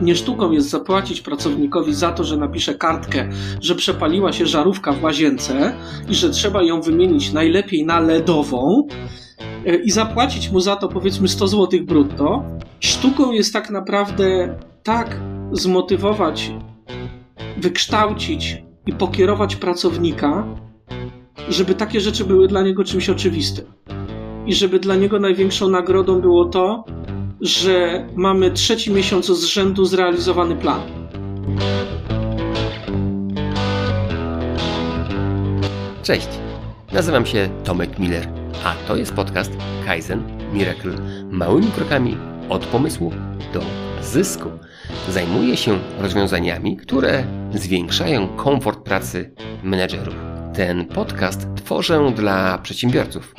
Nie sztuką jest zapłacić pracownikowi za to, że napisze kartkę, że przepaliła się żarówka w łazience i że trzeba ją wymienić najlepiej na LEDową e, i zapłacić mu za to powiedzmy 100 zł brutto. Sztuką jest tak naprawdę tak zmotywować, wykształcić i pokierować pracownika, żeby takie rzeczy były dla niego czymś oczywistym. I żeby dla niego największą nagrodą było to, że mamy trzeci miesiąc z rzędu zrealizowany plan. Cześć, nazywam się Tomek Miller, a to jest podcast Kaizen Miracle. Małymi krokami od pomysłu do zysku. Zajmuję się rozwiązaniami, które zwiększają komfort pracy menedżerów. Ten podcast tworzę dla przedsiębiorców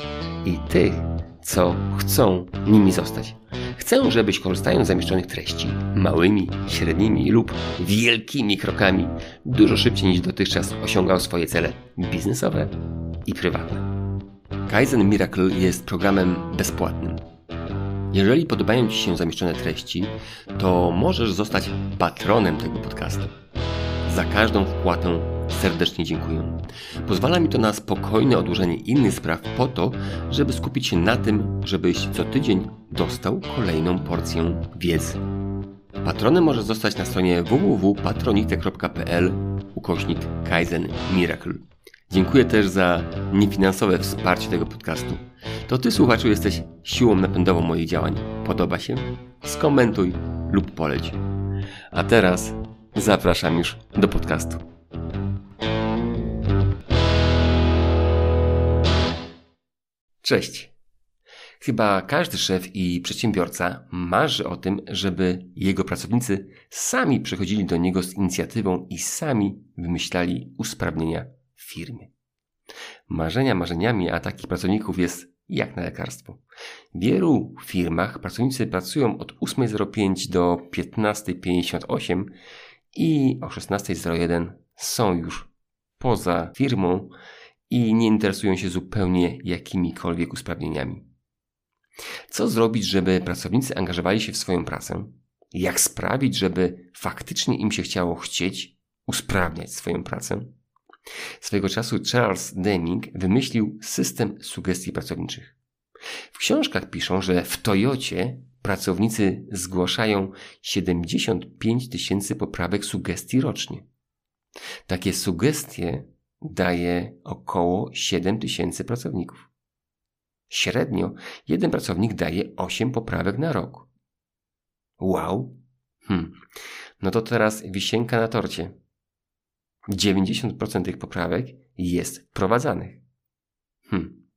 i tych, co chcą nimi zostać. Chcę, żebyś korzystając z zamieszczonych treści małymi, średnimi lub wielkimi krokami dużo szybciej niż dotychczas osiągał swoje cele biznesowe i prywatne. Kaizen Miracle jest programem bezpłatnym. Jeżeli podobają Ci się zamieszczone treści, to możesz zostać patronem tego podcastu. Za każdą wpłatę serdecznie dziękuję. Pozwala mi to na spokojne odłożenie innych spraw po to, żeby skupić się na tym, żebyś co tydzień dostał kolejną porcję wiedzy. Patronem możesz zostać na stronie www.patronite.pl ukośnik Kaizen Miracle. Dziękuję też za niefinansowe wsparcie tego podcastu. To Ty, słuchaczu, jesteś siłą napędową moich działań. Podoba się? Skomentuj lub poleć. A teraz zapraszam już do podcastu. Cześć. Chyba każdy szef i przedsiębiorca marzy o tym, żeby jego pracownicy sami przychodzili do niego z inicjatywą i sami wymyślali usprawnienia w firmie. Marzenia marzeniami, a takich pracowników jest jak na lekarstwo. W wielu firmach pracownicy pracują od 8.05 do 15.58 i o 16.01 są już poza firmą i nie interesują się zupełnie jakimikolwiek usprawnieniami. Co zrobić, żeby pracownicy angażowali się w swoją pracę? Jak sprawić, żeby faktycznie im się chciało chcieć usprawniać swoją pracę? Swego czasu Charles Deming wymyślił system sugestii pracowniczych. W książkach piszą, że w Toyocie pracownicy zgłaszają 75 tysięcy poprawek sugestii rocznie. Takie sugestie daje około 7 tysięcy pracowników. Średnio jeden pracownik daje 8 poprawek na rok. Wow! Hmm. No to teraz wisienka na torcie. 90% tych poprawek jest wprowadzanych. Hmm.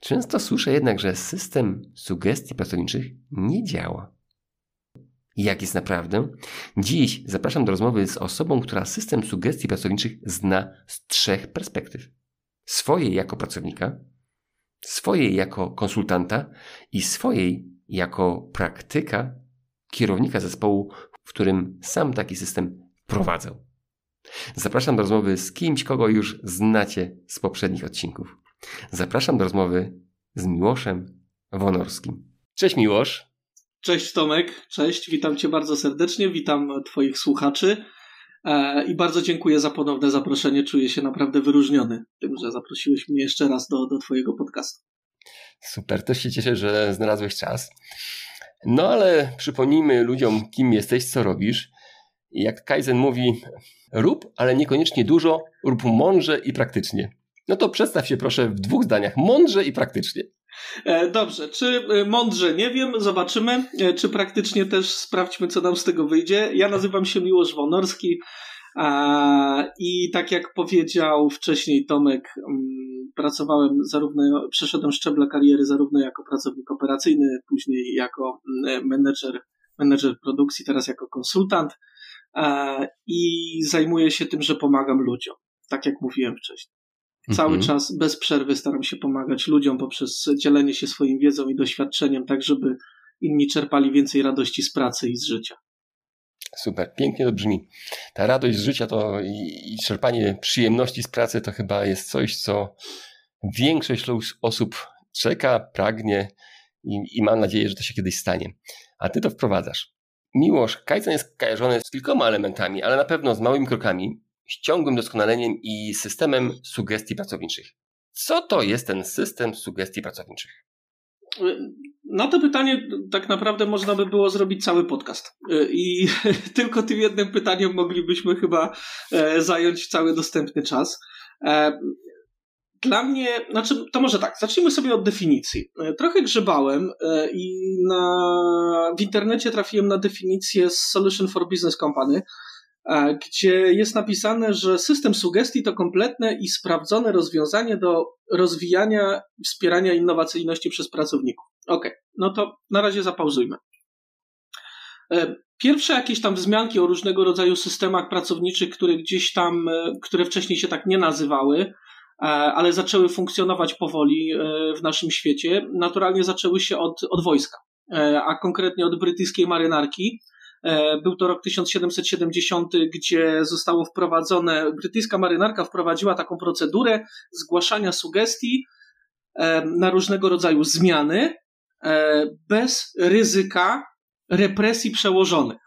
Często słyszę jednak, że system sugestii pracowniczych nie działa. Jak jest naprawdę? Dziś zapraszam do rozmowy z osobą, która system sugestii pracowniczych zna z trzech perspektyw: swojej jako pracownika, swojej jako konsultanta i swojej jako praktyka kierownika zespołu, w którym sam taki system wprowadzał. Zapraszam do rozmowy z kimś, kogo już znacie z poprzednich odcinków. Zapraszam do rozmowy z Miłoszem Wonorskim. Cześć Miłosz. Cześć Tomek, cześć, witam Cię bardzo serdecznie, witam Twoich słuchaczy e, i bardzo dziękuję za ponowne zaproszenie. Czuję się naprawdę wyróżniony tym, że zaprosiłeś mnie jeszcze raz do, do Twojego podcastu. Super, też się cieszę, że znalazłeś czas. No ale przypomnijmy ludziom, kim jesteś, co robisz. Jak Kaizen mówi, rób, ale niekoniecznie dużo, rób mądrze i praktycznie. No to przedstaw się proszę w dwóch zdaniach, mądrze i praktycznie. E, dobrze, czy e, mądrze nie wiem, zobaczymy, e, czy praktycznie też sprawdźmy, co nam z tego wyjdzie. Ja nazywam się Miłosz Wonorski i tak jak powiedział wcześniej Tomek, mm, pracowałem zarówno, przeszedłem szczeble kariery zarówno jako pracownik operacyjny, później jako mm, menedżer, menedżer produkcji, teraz jako konsultant i zajmuję się tym, że pomagam ludziom, tak jak mówiłem wcześniej. Cały mhm. czas bez przerwy staram się pomagać ludziom poprzez dzielenie się swoim wiedzą i doświadczeniem, tak żeby inni czerpali więcej radości z pracy i z życia. Super, pięknie to brzmi. Ta radość z życia to i, i czerpanie przyjemności z pracy to chyba jest coś, co większość osób czeka, pragnie i, i mam nadzieję, że to się kiedyś stanie. A ty to wprowadzasz. Miłosz, Kaizen jest kojarzony z kilkoma elementami, ale na pewno z małymi krokami, z ciągłym doskonaleniem i systemem sugestii pracowniczych. Co to jest ten system sugestii pracowniczych? Na to pytanie tak naprawdę można by było zrobić cały podcast. I tylko tym jednym pytaniem moglibyśmy chyba e, zająć cały dostępny czas. E, dla mnie, znaczy, to może tak, zacznijmy sobie od definicji. E, trochę grzebałem i na, w internecie trafiłem na definicję Solution for Business Company, gdzie jest napisane, że system sugestii to kompletne i sprawdzone rozwiązanie do rozwijania wspierania innowacyjności przez pracowników. Ok, no to na razie zapauzujmy. E, pierwsze jakieś tam wzmianki o różnego rodzaju systemach pracowniczych, które gdzieś tam, e, które wcześniej się tak nie nazywały, e, ale zaczęły funkcjonować powoli w naszym świecie, naturalnie zaczęły się od, od wojska, a konkretnie od brytyjskiej marynarki, był to rok 1770, gdzie zostało wprowadzone, brytyjska marynarka wprowadziła taką procedurę zgłaszania sugestii e, na różnego rodzaju zmiany e, bez ryzyka represji przełożonych.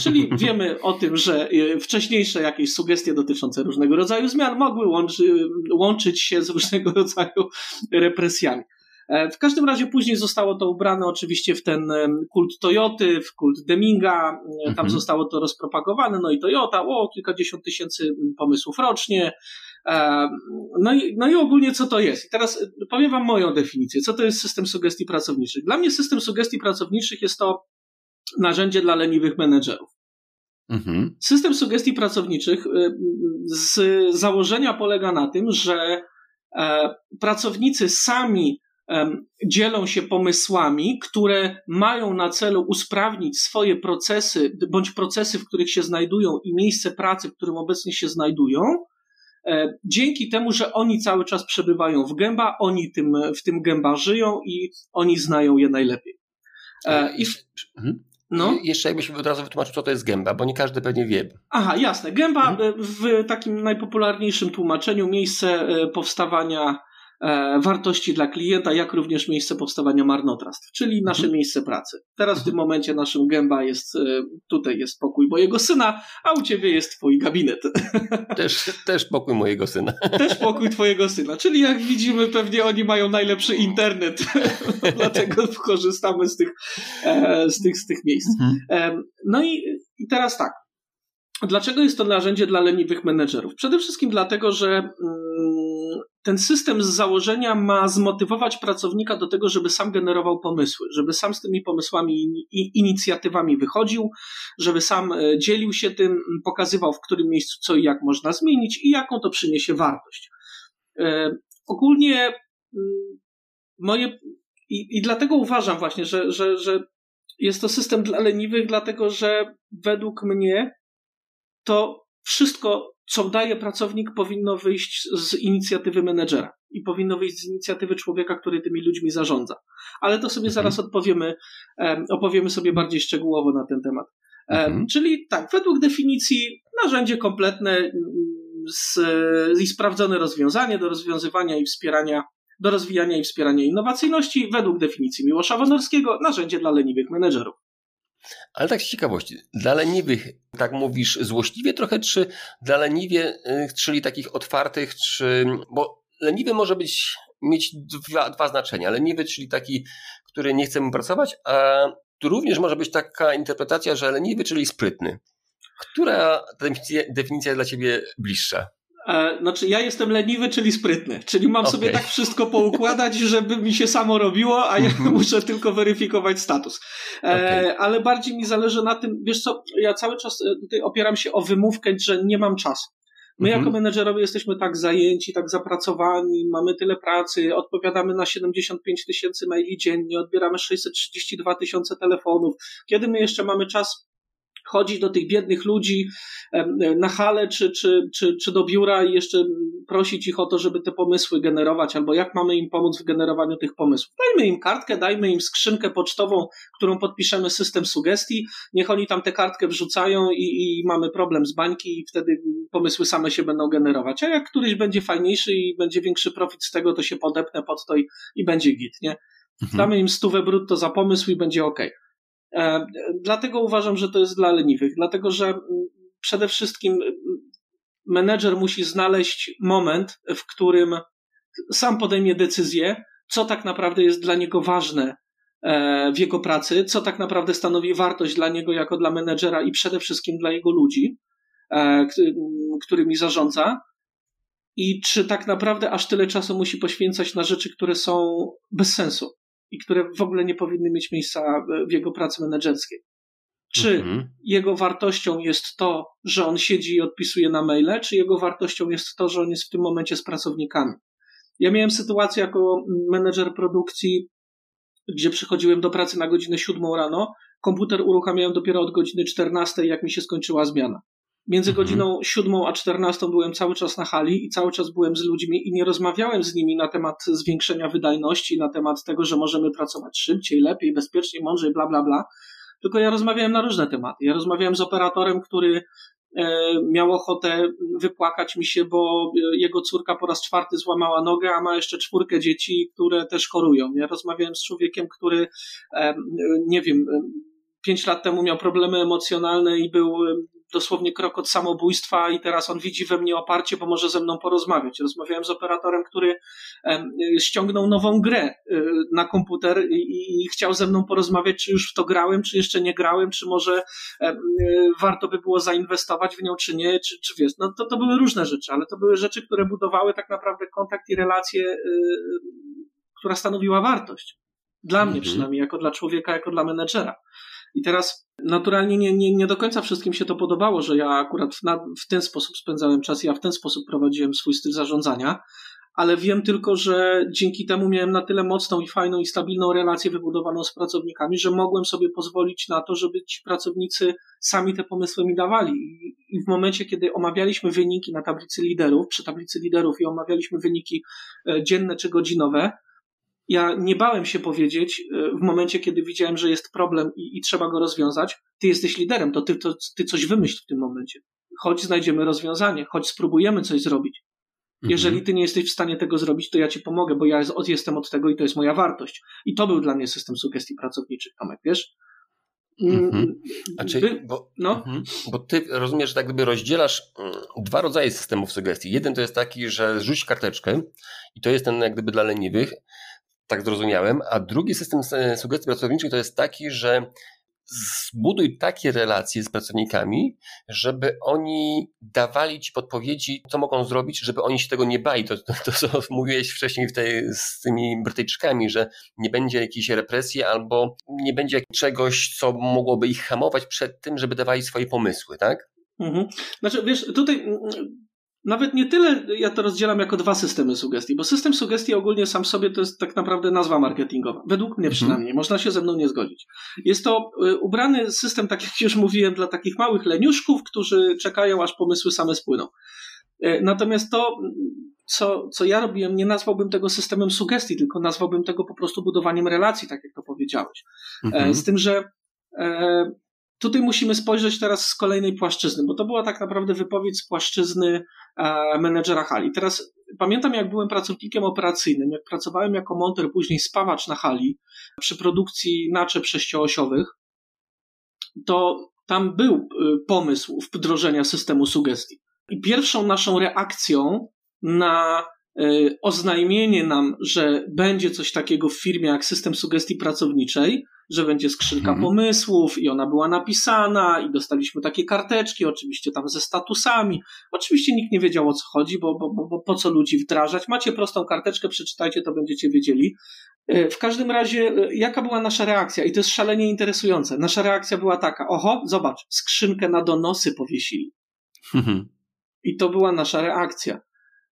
Czyli wiemy o tym, że wcześniejsze jakieś sugestie dotyczące różnego rodzaju zmian mogły łączy, łączyć się z różnego rodzaju represjami. E, w każdym razie później zostało to ubrane oczywiście w ten kult Toyoty, w kult Deminga, e, tam mhm. zostało to rozpropagowane, no i Toyota, o, kilkadziesiąt tysięcy pomysłów rocznie. E, no i, no i ogólnie co to jest? I teraz powiem Wam moją definicję. Co to jest system sugestii pracowniczych? Dla mnie system sugestii pracowniczych jest to narzędzie dla leniwych menedżerów. Mhm. System sugestii pracowniczych z założenia polega na tym, że pracownicy sami dzielą się pomysłami, które mają na celu usprawnić swoje procesy, bądź procesy, w których się znajdują i miejsce pracy, w którym obecnie się znajdują, e, dzięki temu, że oni cały czas przebywają w gęba, oni tym, w tym gęba żyją i oni znają je najlepiej. E, I w... mhm. No. Jeszcze jakbyś od razu wytłumaczył, co to jest gęba, bo nie każdy pewnie wie. Aha, jasne. Gęba mhm. w takim najpopularniejszym tłumaczeniu miejsce e, powstawania E, wartości dla klienta, jak również miejsce powstawania marnotrawstw, czyli nasze mhm. miejsce pracy. Teraz w tym momencie naszym gęba jest, e, tutaj jest pokój mojego syna, a u ciebie jest twój gabinet. Też, też pokój mojego syna. Też pokój twojego syna, czyli jak widzimy pewnie oni mają najlepszy internet, dlatego korzystamy z tych, e, z tych, z tych miejsc. Mhm. No i, i teraz tak, Dlaczego jest to narzędzie dla leniwych menedżerów? Przede wszystkim dlatego, że mm, ten system z założenia ma zmotywować pracownika do tego, żeby sam generował pomysły, żeby sam z tymi pomysłami i inicjatywami wychodził, żeby sam e, dzielił się tym, pokazywał w którym miejscu co i jak można zmienić i jaką to przyniesie wartość. E, ogólnie moje. I, i dlatego uważam właśnie, że, że, że jest to system dla leniwych, dlatego że według mnie to wszystko, co daje pracownik, powinno wyjść z inicjatywy menedżera i powinno wyjść z inicjatywy człowieka, który tymi ludźmi zarządza. Ale to sobie mhm. zaraz odpowiemy, opowiemy sobie bardziej szczegółowo na ten temat. Mhm. Czyli tak, według definicji narzędzie kompletne z, i sprawdzone rozwiązanie do rozwiązywania i wspierania, do rozwijania i wspierania innowacyjności, według definicji Miłosza Wonorskiego, narzędzie dla leniwych menedżerów. Ale tak z ciekawości, dla leniwych, tak mówisz złośliwie trochę, czy dla leniwie, y, czyli takich otwartych, czy. Bo leniwy może być, mieć dwa, dwa znaczenia. Leniwy, czyli taki, który nie chce mu pracować, a tu również może być taka interpretacja, że leniwy, czyli sprytny. Która definicja, definicja dla ciebie bliższa? E, znaczy, ja jestem leniwy, czyli sprytny. Czyli mam okay. sobie tak wszystko poukładać, żeby mi się samo robiło, a ja mhm. muszę tylko weryfikować status. E, okay. Ale bardziej mi zależy na tym, wiesz co, ja cały czas e, tutaj opieram się o wymówkę, że nie mam czasu. My mhm. jako menedżerowie jesteśmy tak zajęci, tak zapracowani, mamy tyle pracy, odpowiadamy na 75 tysięcy maili dziennie, odbieramy 632 tysiące telefonów. Kiedy my jeszcze mamy czas chodzić do tych biednych ludzi na halę czy, czy, czy, czy do biura i jeszcze prosić ich o to, żeby te pomysły generować, albo jak mamy im pomóc w generowaniu tych pomysłów. Dajmy im kartkę, dajmy im skrzynkę pocztową, którą podpiszemy system sugestii, niech oni tam tę kartkę wrzucają i, i mamy problem z bańki i wtedy pomysły same się będą generować. A jak któryś będzie fajniejszy i będzie większy profit z tego, to się podepnę pod to i, i będzie git, nie? Mhm. Damy im stówę brutto za pomysł i będzie ok. Dlatego uważam, że to jest dla leniwych, dlatego że przede wszystkim menedżer musi znaleźć moment, w którym sam podejmie decyzję, co tak naprawdę jest dla niego ważne e, w jego pracy, co tak naprawdę stanowi wartość dla niego jako dla menedżera i przede wszystkim dla jego ludzi, e, którymi zarządza. I czy tak naprawdę aż tyle czasu musi poświęcać na rzeczy, które są bez sensu i które w ogóle nie powinny mieć miejsca w jego pracy menedżerskiej. Czy mhm. jego wartością jest to, że on siedzi i odpisuje na maile, czy jego wartością jest to, że on jest w tym momencie z pracownikami? Ja miałem sytuację jako menedżer produkcji, gdzie przychodziłem do pracy na godzinę 7 rano, komputer uruchamiałem dopiero od godziny 14, jak mi się skończyła zmiana. Między mhm. godziną 7 a 14 byłem cały czas na hali i cały czas byłem z ludźmi i nie rozmawiałem z nimi na temat zwiększenia wydajności, na temat tego, że możemy pracować szybciej, lepiej, bezpieczniej, mądrzej, bla, bla, bla. Tylko ja rozmawiałem na różne tematy. Ja rozmawiałem z operatorem, który E, miał ochotę wypłakać mi się, bo e, jego córka po raz czwarty złamała nogę, a ma jeszcze czwórkę dzieci, które też chorują. Ja rozmawiałem z człowiekiem, który, e, nie wiem, pięć lat temu miał problemy emocjonalne i był dosłownie krok od samobójstwa i teraz on widzi we mnie oparcie, bo może ze mną porozmawiać. Rozmawiałem z operatorem, który ściągnął nową grę y, na komputer i chciał ze mną porozmawiać, czy już w to grałem, czy jeszcze nie grałem, czy może y, warto by było zainwestować w nią, czy nie, czy, czy wiesz. No to, to były różne rzeczy, ale to były rzeczy, które budowały tak naprawdę kontakt i relację, y, która stanowiła wartość. Dla mnie mhm. przynajmniej, jako dla człowieka, jako dla menedżera. I teraz naturalnie nie, nie, nie do końca wszystkim się to podobało, że ja akurat na, w ten sposób spędzałem czas, ja w ten sposób prowadziłem swój styl zarządzania, ale wiem tylko, że dzięki temu miałem na tyle mocną i fajną i stabilną relację wybudowaną z pracownikami, że mogłem sobie pozwolić na to, żeby ci pracownicy sami te pomysły mi dawali. I w momencie, kiedy omawialiśmy wyniki na tablicy liderów, przy tablicy liderów i omawialiśmy wyniki e, dzienne czy godzinowe, ja nie bałem się powiedzieć e, w momencie, kiedy widziałem, że jest problem i, i trzeba go rozwiązać. Ty jesteś liderem, to ty, to ty coś wymyśl w tym momencie. Chodź znajdziemy rozwiązanie, chodź spróbujemy coś zrobić. Mhm. Jeżeli ty nie jesteś w stanie tego zrobić, to ja ci pomogę, bo ja jestem od tego i to jest moja wartość. I to był dla mnie system sugestii pracowniczych, Tomek, wiesz? Mm, mhm. A czy, bo, no? Mhm. bo ty rozumiesz, że tak gdyby rozdzielasz mm, dwa rodzaje systemów sugestii. Jeden to jest taki, że rzuć karteczkę i to jest ten jak gdyby dla leniwych, tak zrozumiałem. A drugi system sugestii pracowniczych to jest taki, że zbuduj takie relacje z pracownikami, żeby oni dawali ci podpowiedzi, co mogą zrobić, żeby oni się tego nie bali. To, to, to co mówiłeś wcześniej tej, z tymi Brytyjczykami, że nie będzie jakiejś represji albo nie będzie czegoś, co mogłoby ich hamować przed tym, żeby dawali swoje pomysły, tak? Mhm. Znaczy, wiesz, tutaj nawet nie tyle ja to rozdzielam jako dwa systemy sugestii, bo system sugestii ogólnie sam sobie to jest tak naprawdę nazwa marketingowa. Według mnie mhm. przynajmniej. Można się ze mną nie zgodzić. Jest to y, ubrany system, tak jak już mówiłem, dla takich małych leniuszków, którzy czekają, aż pomysły same spłyną. Y, natomiast to, co, co ja robiłem, nie nazwałbym tego systemem sugestii, tylko nazwałbym tego po prostu budowaniem relacji, tak jak to powiedziałeś. E, mhm. Z tym, że e, Tutaj musimy spojrzeć teraz z kolejnej płaszczyzny, bo to była tak naprawdę wypowiedź z płaszczyzny e, menedżera hali. Teraz pamiętam, jak byłem pracownikiem operacyjnym, jak pracowałem jako monter, później spawacz na hali przy produkcji naczep sześcioosiowych, to tam był e, pomysł wdrożenia systemu sugestii. I pierwszą naszą reakcją na e, oznajmienie nam, że będzie coś takiego w firmie jak system sugestii pracowniczej, że będzie skrzynka mhm. pomysłów i ona była napisana i dostaliśmy takie karteczki, oczywiście tam ze statusami. Oczywiście nikt nie wiedział o co chodzi, bo, bo, bo, bo po co ludzi wdrażać. Macie prostą karteczkę, przeczytajcie, to będziecie wiedzieli. E, w każdym razie, e, jaka była nasza reakcja? I to jest szalenie interesujące. Nasza reakcja była taka, oho, zobacz, skrzynkę na donosy powiesili. Mhm. I to była nasza reakcja.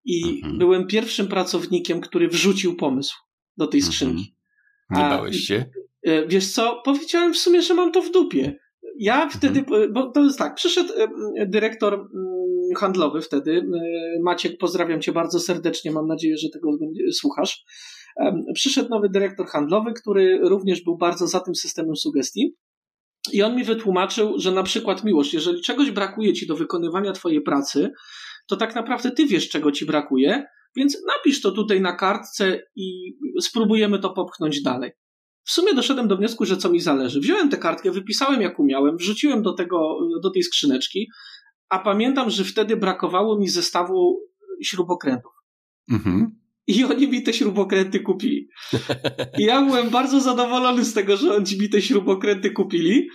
I mhm. byłem pierwszym pracownikiem, który wrzucił pomysł do tej skrzynki. Nie bałeś się? E, wiesz co, powiedziałem w sumie, że mam to w dupie. Ja wtedy, mhm. bo to jest tak, przyszedł e, dyrektor mm, handlowy wtedy, Maciek, pozdrawiam cię bardzo serdecznie, mam nadzieję, że tego słuchasz. Przyszedł nowy dyrektor handlowy, który również był bardzo za tym systemem sugestii. I on mi wytłumaczył, że na przykład miłość, jeżeli czegoś brakuje ci do wykonywania twojej pracy, to tak naprawdę ty wiesz, czego ci brakuje, więc napisz to tutaj na kartce i spróbujemy to popchnąć dalej. w sumie doszedłem do wniosku, że co mi zależy. Wziąłem tę kartkę, wypisałem jak umiałem, wrzuciłem do tego, do tej skrzyneczki, a pamiętam, że wtedy brakowało mi zestawu śrubokrętów. Mhm. I oni mi te śrubokręty kupili. I ja byłem bardzo zadowolony z tego, że oni mi te śrubokręty kupili,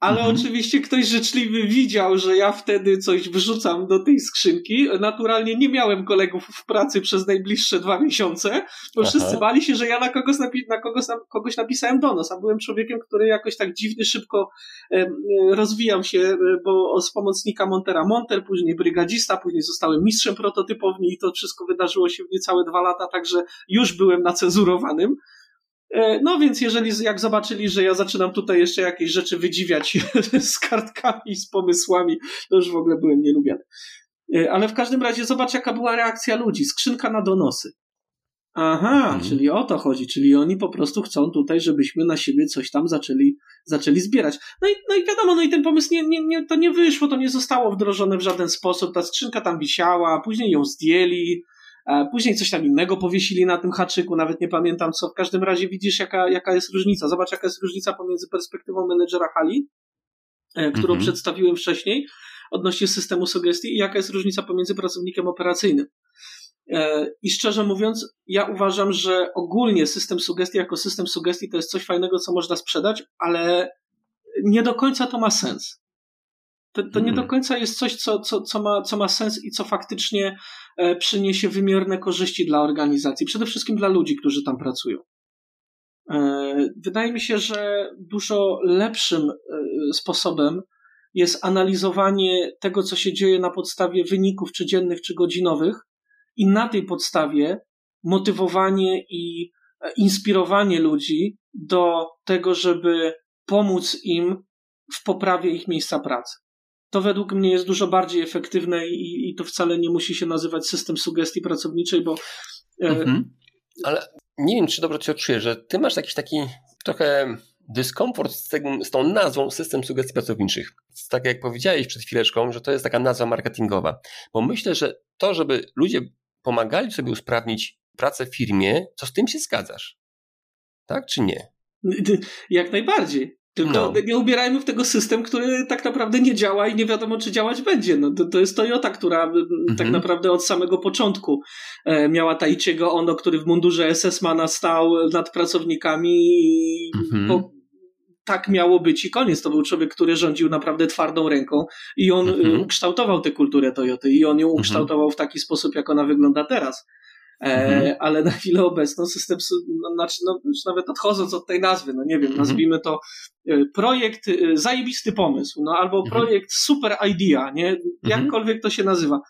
ale mhm. oczywiście ktoś życzliwy widział, że ja wtedy coś wrzucam do tej skrzynki. Naturalnie nie miałem kolegów w pracy przez najbliższe dwa miesiące, bo Aha. wszyscy bali się, że ja na kogoś, napi- na kogoś, na kogoś napisałem donos, a byłem człowiekiem, który jakoś tak dziwnie szybko e, rozwijał się, e, bo z pomocnika Montera Monter, później brygadzista, później zostałem mistrzem prototypowni i to wszystko wydarzyło się w niecałe dwa lata, także już byłem nacenzurowanym. E, no więc jeżeli, jak zobaczyli, że ja zaczynam tutaj jeszcze jakieś rzeczy wydziwiać z kartkami, z pomysłami, to już w ogóle byłem nielubiany. E, ale w każdym razie zobacz, jaka była reakcja ludzi. Skrzynka na donosy. Aha, mhm. czyli o to chodzi, czyli oni po prostu chcą tutaj, żebyśmy na siebie coś tam zaczęli, zaczęli zbierać. No i, no i wiadomo, no i ten pomysł nie, nie, nie, to nie wyszło, to nie zostało wdrożone w żaden sposób. Ta skrzynka tam wisiała, później ją zdjęli, Później coś tam innego powiesili na tym haczyku, nawet nie pamiętam co. W każdym razie widzisz, jaka, jaka jest różnica. Zobacz, jaka jest różnica pomiędzy perspektywą menedżera hali, e, którą mhm. przedstawiłem wcześniej, odnośnie systemu sugestii, i jaka jest różnica pomiędzy pracownikiem operacyjnym. E, I szczerze mówiąc, ja uważam, że ogólnie system sugestii jako system sugestii to jest coś fajnego, co można sprzedać, ale nie do końca to ma sens. To, to nie do hmm. końca jest coś, co, co, co, ma, co ma sens i co faktycznie przyniesie wymierne korzyści dla organizacji, przede wszystkim dla ludzi, którzy tam pracują. E, wydaje mi się, że dużo lepszym e, sposobem jest analizowanie tego, co się dzieje na podstawie wyników czy dziennych, czy godzinowych, i na tej podstawie motywowanie i inspirowanie ludzi do tego, żeby pomóc im w poprawie ich miejsca pracy to według mnie jest dużo bardziej efektywne i, i to wcale nie musi się nazywać system sugestii pracowniczej, bo. E, mhm. Ale nie wiem, czy dobrze cię odczuję, że ty masz jakiś taki trochę dyskomfort z, tego, z tą nazwą system sugestii pracowniczych. Tak jak powiedziałeś przed chwileczką, że to jest taka nazwa marketingowa. Bo myślę, że to, żeby ludzie pomagali sobie usprawnić pracę w firmie, to z tym się zgadzasz. Tak czy nie? Jak najbardziej. Tylko no. nie ubierajmy w tego system, który tak naprawdę nie działa i nie wiadomo, czy działać będzie. No, to, to jest Toyota, która tak mhm. tak naprawdę od samego początku e, miała Taichiego Ono, który w mundurze SS-mana stał nad pracownikami i mhm. po, tak miało być i koniec. To był człowiek, który rządził naprawdę twardą ręką i on mhm. ukształtował tę kulturę Toyoty i on ją mhm. ukształtował w taki sposób, jak ona wygląda teraz. E, mhm. ale na chwilę obecną system, no, znaczy, no, już nawet odchodząc od tej nazwy, no nie wiem, mhm. nazwijmy to e, projekt, e, zajebisty pomysł, no albo mhm. projekt super idea, nie? Mhm. Jakkolwiek to się nazywa.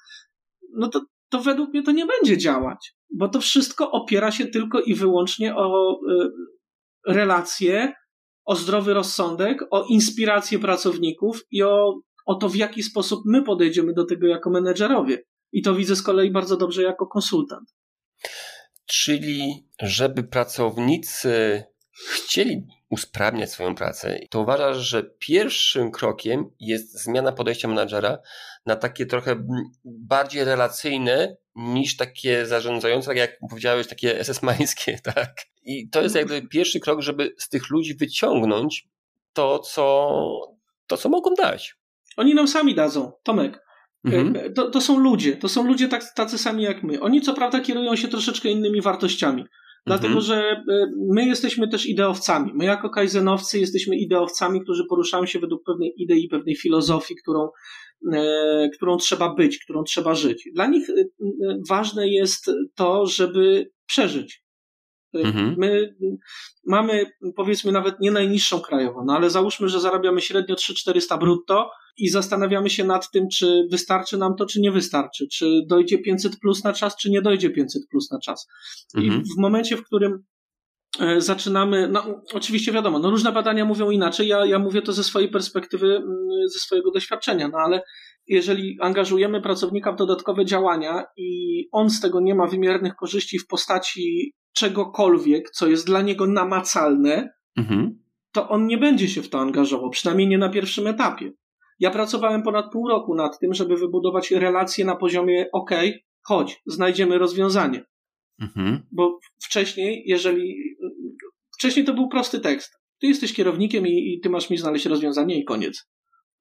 No to, to według mnie to nie będzie działać, bo to wszystko opiera się tylko i wyłącznie o relacje, o zdrowy rozsądek, o inspirację pracowników i o, o to, w jaki sposób my podejdziemy do tego jako menedżerowie. I to widzę z kolei bardzo dobrze jako konsultant. Czyli, żeby pracownicy chcieli usprawniać swoją pracę, to uważasz, że pierwszym krokiem jest zmiana podejścia menadżera na takie trochę bardziej relacyjne niż takie zarządzające, tak jak powiedziałeś, takie SS-mańskie, tak? I to jest jakby pierwszy krok, żeby z tych ludzi wyciągnąć to, co, to, co mogą dać. Oni nam sami dadzą, Tomek. Mhm. E, to, to są ludzie, to są ludzie tak, tacy sami jak my. Oni co prawda kierują się troszeczkę innymi wartościami. Dlatego, mhm. że e, my jesteśmy też ideowcami. My jako kaizenowcy jesteśmy ideowcami, którzy poruszają się według pewnej idei, pewnej filozofii, którą, e, którą trzeba być, którą trzeba żyć. Dla nich e, ważne jest to, żeby przeżyć. Mhm. My mamy, powiedzmy, nawet nie najniższą krajową, no ale załóżmy, że zarabiamy średnio 3-400 brutto, i zastanawiamy się nad tym, czy wystarczy nam to, czy nie wystarczy, czy dojdzie 500 plus na czas, czy nie dojdzie 500 plus na czas. Mhm. I w momencie, w którym e, zaczynamy, no oczywiście wiadomo, no różne badania mówią inaczej, ja, ja mówię to ze swojej perspektywy, mm, ze swojego doświadczenia, no ale jeżeli angażujemy pracownika w dodatkowe działania i on z tego nie ma wymiernych korzyści w postaci czegokolwiek, co jest dla niego namacalne, mhm. to on nie będzie się w to angażował, przynajmniej nie na pierwszym etapie. Ja pracowałem ponad pół roku nad tym, żeby wybudować relacje na poziomie OK, chodź, znajdziemy rozwiązanie. Mhm. Bo wcześniej, jeżeli Wcześniej to był prosty tekst. Ty jesteś kierownikiem i, i ty masz mi znaleźć rozwiązanie i koniec.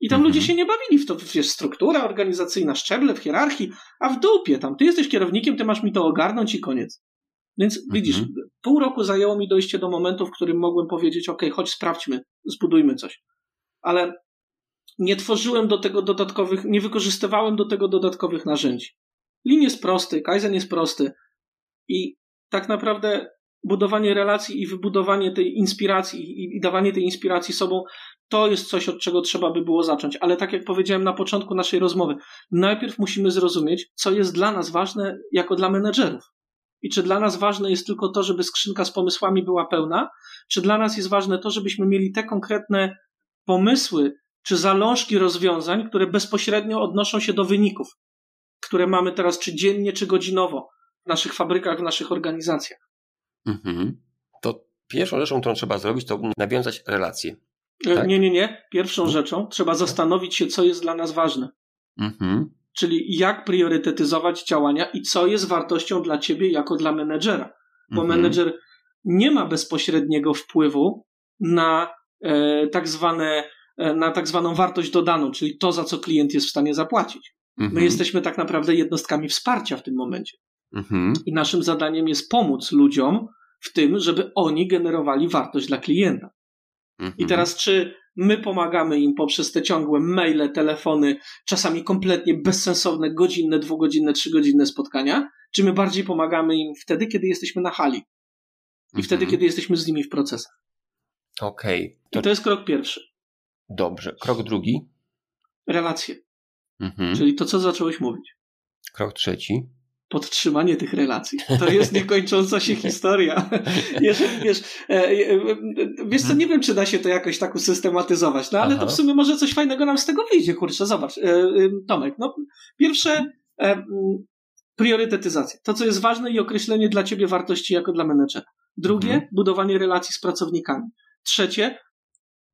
I tam mhm. ludzie się nie bawili w to, wiesz, struktura organizacyjna, szczeble w hierarchii, a w dupie tam. Ty jesteś kierownikiem, ty masz mi to ogarnąć i koniec. Więc mhm. widzisz, pół roku zajęło mi dojście do momentu, w którym mogłem powiedzieć, ok, chodź sprawdźmy, zbudujmy coś. Ale nie tworzyłem do tego dodatkowych, nie wykorzystywałem do tego dodatkowych narzędzi. Lin jest prosty, Kaizen jest prosty i tak naprawdę budowanie relacji i wybudowanie tej inspiracji i, i dawanie tej inspiracji sobą, to jest coś, od czego trzeba by było zacząć. Ale tak jak powiedziałem na początku naszej rozmowy, najpierw musimy zrozumieć, co jest dla nas ważne jako dla menedżerów. I czy dla nas ważne jest tylko to, żeby skrzynka z pomysłami była pełna, czy dla nas jest ważne to, żebyśmy mieli te konkretne pomysły czy zalążki rozwiązań, które bezpośrednio odnoszą się do wyników, które mamy teraz czy dziennie, czy godzinowo w naszych fabrykach, w naszych organizacjach. Mhm. To pierwszą rzeczą, którą trzeba zrobić, to nawiązać relacje. E, tak? Nie, nie, nie. Pierwszą rzeczą trzeba zastanowić się, co jest dla nas ważne. Mhm. Czyli jak priorytetyzować działania i co jest wartością dla ciebie jako dla menedżera. Bo mhm. menedżer nie ma bezpośredniego wpływu na e, tak zwane e, na tak zwaną wartość dodaną, czyli to, za co klient jest w stanie zapłacić. Mhm. My jesteśmy tak naprawdę jednostkami wsparcia w tym momencie. Mhm. I naszym zadaniem jest pomóc ludziom w tym, żeby oni generowali wartość dla klienta. Mhm. I teraz, czy my pomagamy im poprzez te ciągłe maile, telefony, czasami kompletnie bezsensowne, godzinne, dwugodzinne, trzygodzinne spotkania, czy my bardziej pomagamy im wtedy, kiedy jesteśmy na hali? I mhm. wtedy, kiedy jesteśmy z nimi w procesach. Okej. Okay. To... I to jest krok pierwszy. Dobrze. Krok drugi? Relacje. Mhm. Czyli to, co zacząłeś mówić. Krok trzeci podtrzymanie tych relacji. To jest niekończąca się historia. Jeżeli wiesz, e, e, wiesz co, nie wiem, czy da się to jakoś tak usystematyzować, no ale Aha. to w sumie może coś fajnego nam z tego wyjdzie, kurczę, zobacz. E, Tomek, no pierwsze priorytetyzacja. To, co jest ważne i określenie dla ciebie wartości jako dla menedżera. Drugie, mhm. budowanie relacji z pracownikami. Trzecie,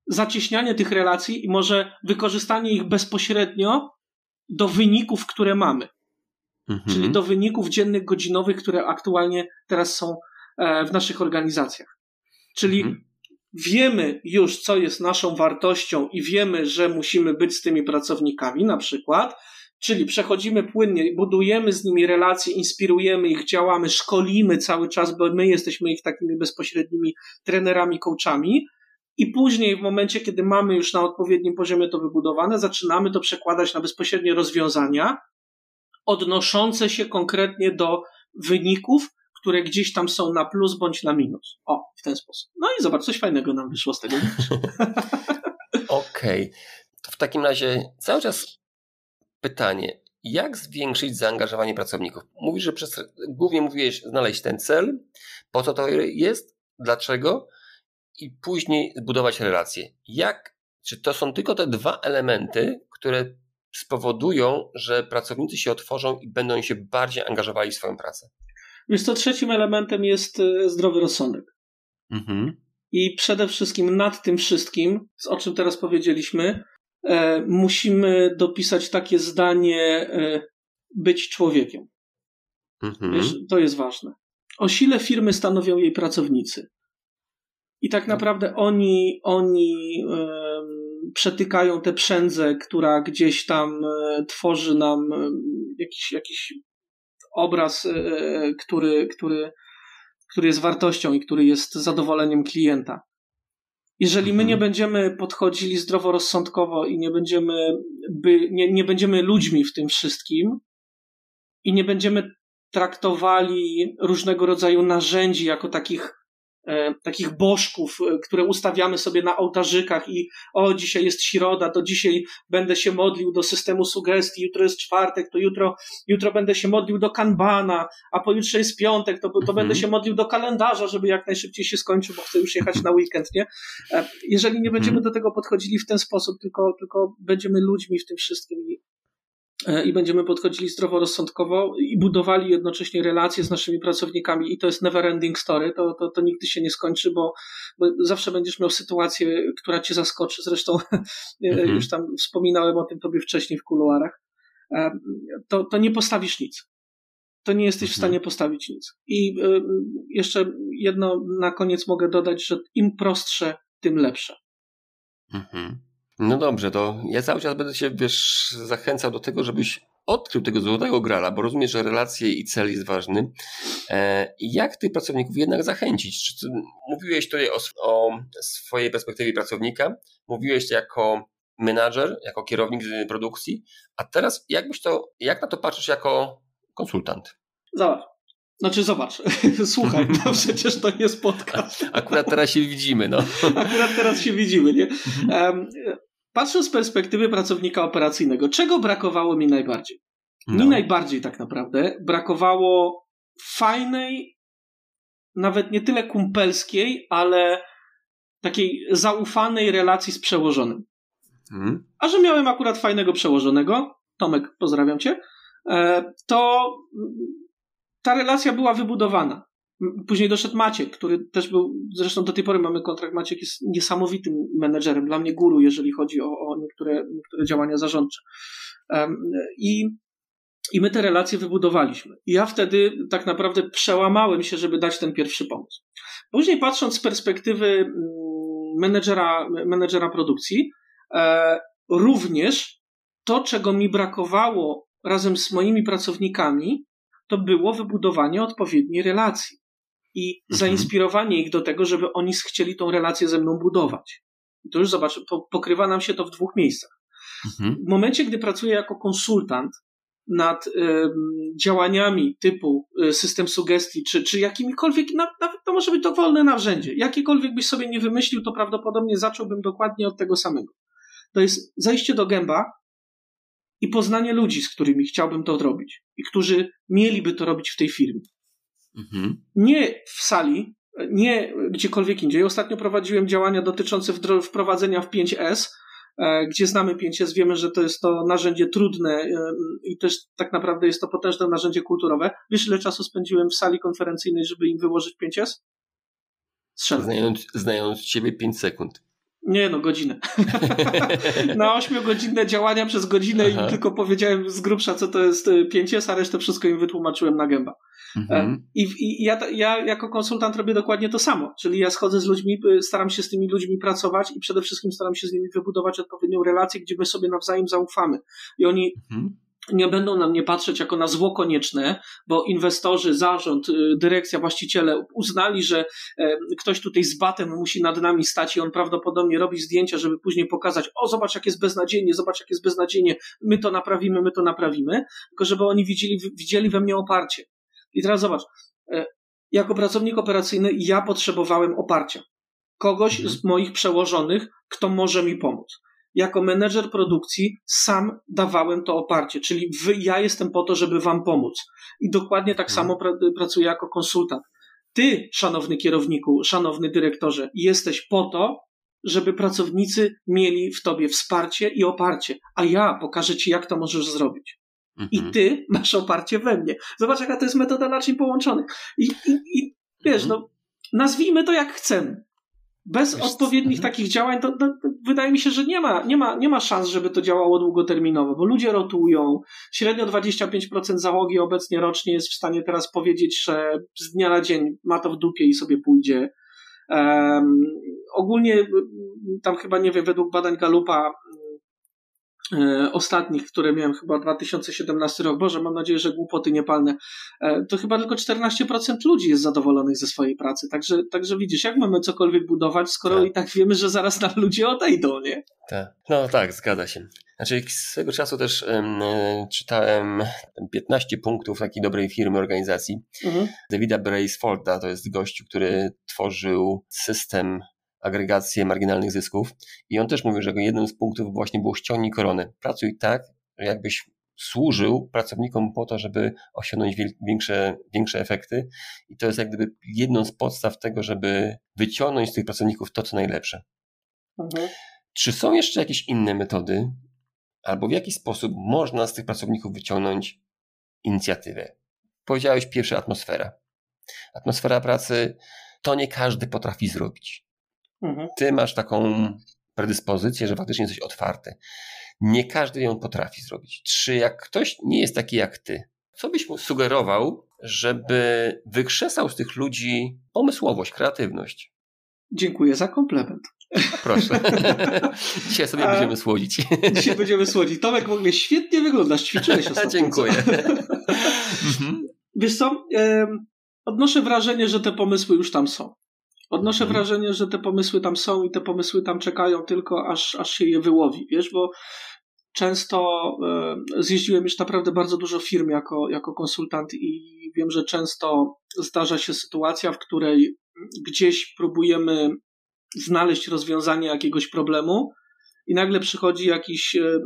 zacieśnianie tych relacji i może wykorzystanie ich bezpośrednio do wyników, które mamy mhm. czyli do wyników dziennych, godzinowych, które aktualnie teraz są e, w naszych organizacjach. Czyli mhm. wiemy już, co jest naszą wartością i wiemy, że musimy być z tymi pracownikami, na przykład, czyli przechodzimy płynnie, budujemy z nimi relacje, inspirujemy ich, działamy, szkolimy cały czas, bo my jesteśmy ich takimi bezpośrednimi trenerami, coachami. I później, w momencie, kiedy mamy już na odpowiednim poziomie to wybudowane, zaczynamy to przekładać na bezpośrednie rozwiązania, odnoszące się konkretnie do wyników, które gdzieś tam są na plus bądź na minus. O, w ten sposób. No i zobacz, coś fajnego nam wyszło z tego. Okej. Okay. To w takim razie cały czas pytanie. Jak zwiększyć zaangażowanie pracowników? Mówisz, że przez, głównie mówiłeś znaleźć ten cel, po co to jest, dlaczego i później zbudować relacje. Jak, czy to są tylko te dwa elementy, które spowodują, że pracownicy się otworzą i będą się bardziej angażowali w swoją pracę. Więc to trzecim elementem jest e, zdrowy rozsądek. Mhm. I przede wszystkim nad tym wszystkim, o czym teraz powiedzieliśmy, e, musimy dopisać takie zdanie e, być człowiekiem. Mhm. Wiesz, to jest ważne. O sile firmy stanowią jej pracownicy. I tak naprawdę oni, oni przetykają te przędze, która gdzieś tam e, tworzy nam e, jakiś, jakiś obraz, e, który, który, który jest wartością i który jest zadowoleniem klienta. Jeżeli my nie mhm. będziemy podchodzili zdroworozsądkowo i nie będziemy, by, nie, nie będziemy ludźmi w tym wszystkim i nie będziemy traktowali różnego rodzaju narzędzi jako takich takich bożków, e, które ustawiamy sobie na ołtarzykach i o, dzisiaj jest środa, to dzisiaj będę się modlił do systemu sugestii, jutro jest czwartek, to jutro, jutro będę się modlił do kanbana, a pojutrze jest piątek, to, to mhm. będę się modlił do kalendarza, żeby jak najszybciej się skończył, bo chcę już jechać na weekend, nie? E, jeżeli nie będziemy mhm. do tego podchodzili w ten sposób, tylko, tylko będziemy ludźmi w tym wszystkim i E, i będziemy podchodzili zdroworozsądkowo i budowali jednocześnie relacje z naszymi pracownikami i to jest never ending story, to, to, to nigdy się nie skończy, bo, bo zawsze będziesz miał sytuację, która cię zaskoczy, zresztą mhm. już tam wspominałem o tym tobie wcześniej w kuluarach, e, to, to nie postawisz nic. to nie jesteś w Mhm. stanie postawić nic. I jeszcze jedno na koniec mogę dodać, że im prostsze, tym lepsze. Mhm. No dobrze, to ja cały czas będę się, wiesz, zachęcał do tego, żebyś odkrył tego złotego grala, bo rozumiesz, że relacje i cel jest ważny. E, I jak tych pracowników jednak zachęcić? Czy mówiłeś tutaj o, o swojej perspektywie pracownika, mówiłeś jako menadżer, jako kierownik z produkcji, a teraz jakbyś to, jak na to patrzysz jako konsultant? Zobacz. Znaczy, zobacz, słuchaj, no przecież to jest podcast. Akurat teraz się widzimy, no. Akurat teraz się widzimy, nie? Em, patrząc z perspektywy pracownika operacyjnego, czego brakowało mi najbardziej? no. Mi najbardziej tak naprawdę brakowało fajnej, nawet nie tyle kumpelskiej, ale takiej zaufanej relacji z przełożonym. Mhm. A że miałem akurat fajnego przełożonego, Tomek, pozdrawiam cię, e, to ta relacja była wybudowana. Później doszedł Maciek, który też był, zresztą do tej pory mamy kontrakt, Maciek jest niesamowitym menedżerem, dla mnie guru, jeżeli chodzi o, o niektóre, niektóre działania zarządcze. I, I my te relacje wybudowaliśmy. I ja wtedy tak naprawdę przełamałem się, żeby dać ten pierwszy pomysł. Później patrząc z perspektywy mm, menedżera, menedżera produkcji, e, również to, czego mi brakowało razem z moimi pracownikami, to było wybudowanie odpowiedniej relacji i zainspirowanie ich do tego, żeby oni chcieli tą relację ze mną budować. I to już zobacz, po, pokrywa nam się to w dwóch miejscach. Mhm. W momencie, gdy pracuję jako konsultant nad em, działaniami typu y, system sugestii, czy, czy jakimikolwiek, na- nawet to może być dowolne narzędzie, jakiekolwiek byś sobie nie wymyślił, to prawdopodobnie zacząłbym dokładnie od tego samego. To jest zejście do gęba i poznanie ludzi, z którymi chciałbym to zrobić i którzy mieliby to robić w tej firmie Mhm. nie w sali, nie gdziekolwiek indziej. Ostatnio prowadziłem działania dotyczące wprowadzenia w 5S, e, gdzie znamy 5S, wiemy, że to jest to narzędzie trudne e, i też tak naprawdę jest to potężne narzędzie kulturowe. Wiesz, ile czasu spędziłem w sali konferencyjnej, żeby im wyłożyć 5S? Strzelam. Znając, znając ciebie 5 sekund. Nie no, godzinę. Na ośmiogodzinne działania przez godzinę Aha. im tylko powiedziałem z grubsza, co to jest e, 5S, a resztę wszystko im wytłumaczyłem na gęba. Mhm. I, i ja, ja jako konsultant robię dokładnie to samo, czyli ja schodzę z ludźmi, y, staram się z tymi ludźmi pracować i przede wszystkim staram się z nimi wybudować odpowiednią relację, gdzie my sobie nawzajem zaufamy. I oni Mhm. Nie będą na mnie patrzeć jako na zło konieczne, bo inwestorzy, zarząd, y, dyrekcja, właściciele uznali, że e, ktoś tutaj z batem musi nad nami stać i on prawdopodobnie robi zdjęcia, żeby później pokazać, o zobacz jak jest beznadziejnie, zobacz jak jest beznadziejnie, my to naprawimy, my to naprawimy, tylko żeby oni widzieli, widzieli we mnie oparcie. I teraz zobacz, e, jako pracownik operacyjny ja potrzebowałem oparcia. Kogoś Mhm. z moich przełożonych, kto może mi pomóc. Jako menedżer produkcji sam dawałem to oparcie, czyli wy, ja jestem po to, żeby wam pomóc. I dokładnie tak Mhm. samo pra, pracuję jako konsultant. Ty, szanowny kierowniku, szanowny dyrektorze, jesteś po to, żeby pracownicy mieli w tobie wsparcie i oparcie, a ja pokażę ci, jak to możesz zrobić. I Mhm. ty masz oparcie we mnie. Zobacz, jaka to jest metoda naczyń połączonych. I, i, i wiesz, Mhm. no, nazwijmy to jak chcemy. Bez Wiesz, odpowiednich mhm. takich działań, to, to, to wydaje mi się, że nie ma, nie, ma, nie ma szans, żeby to działało długoterminowo, bo ludzie rotują. Średnio 25% załogi obecnie rocznie jest w stanie teraz powiedzieć, że z dnia na dzień ma to w dupie i sobie pójdzie. Um, ogólnie, tam chyba nie wiem, według badań Galupa ostatnich, które miałem chyba 2017 rok, Boże, mam nadzieję, że głupoty nie palne, e, to chyba tylko 14% ludzi jest zadowolonych ze swojej pracy. Także, także widzisz, jak mamy cokolwiek budować, skoro Tak. i tak wiemy, że zaraz nam ludzie odejdą, nie? Tak. No tak, zgadza się. Znaczy, swego czasu też e, czytałem tam 15 punktów takiej dobrej firmy, organizacji. Mhm. Davida Bracefolda to jest gościu, który tworzył system agregacji marginalnych zysków i on też mówił, że jednym z punktów właśnie było ściągnij koronę. Pracuj tak, jakbyś służył pracownikom po to, żeby osiągnąć większe, większe efekty i to jest jak gdyby jedną z podstaw tego, żeby wyciągnąć z tych pracowników to, co najlepsze. Mhm. Czy są jeszcze jakieś inne metody, albo w jaki sposób można z tych pracowników wyciągnąć inicjatywę? Powiedziałeś pierwsza atmosfera. Atmosfera pracy to nie każdy potrafi zrobić. Mhm. Ty masz taką predyspozycję, że faktycznie jesteś otwarty. Nie każdy ją potrafi zrobić. Czy jak ktoś nie jest taki jak ty, co byś mu sugerował, żeby wykrzesał z tych ludzi pomysłowość, kreatywność? Dziękuję za komplement. Proszę. Dzisiaj sobie A, będziemy słodzić. Dzisiaj będziemy słodzić. Tomek, w ogóle świetnie wyglądasz. Ćwiczyłeś ostatnio. Dziękuję. Mhm. Wiesz co? Odnoszę wrażenie, że te pomysły już tam są. Odnoszę mhm. wrażenie, że te pomysły tam są i te pomysły tam czekają tylko aż, aż się je wyłowi, wiesz, bo często e, zjeździłem już naprawdę bardzo dużo firm jako, jako konsultant i wiem, że często zdarza się sytuacja, w której gdzieś próbujemy znaleźć rozwiązanie jakiegoś problemu i nagle przychodzi jakiś e,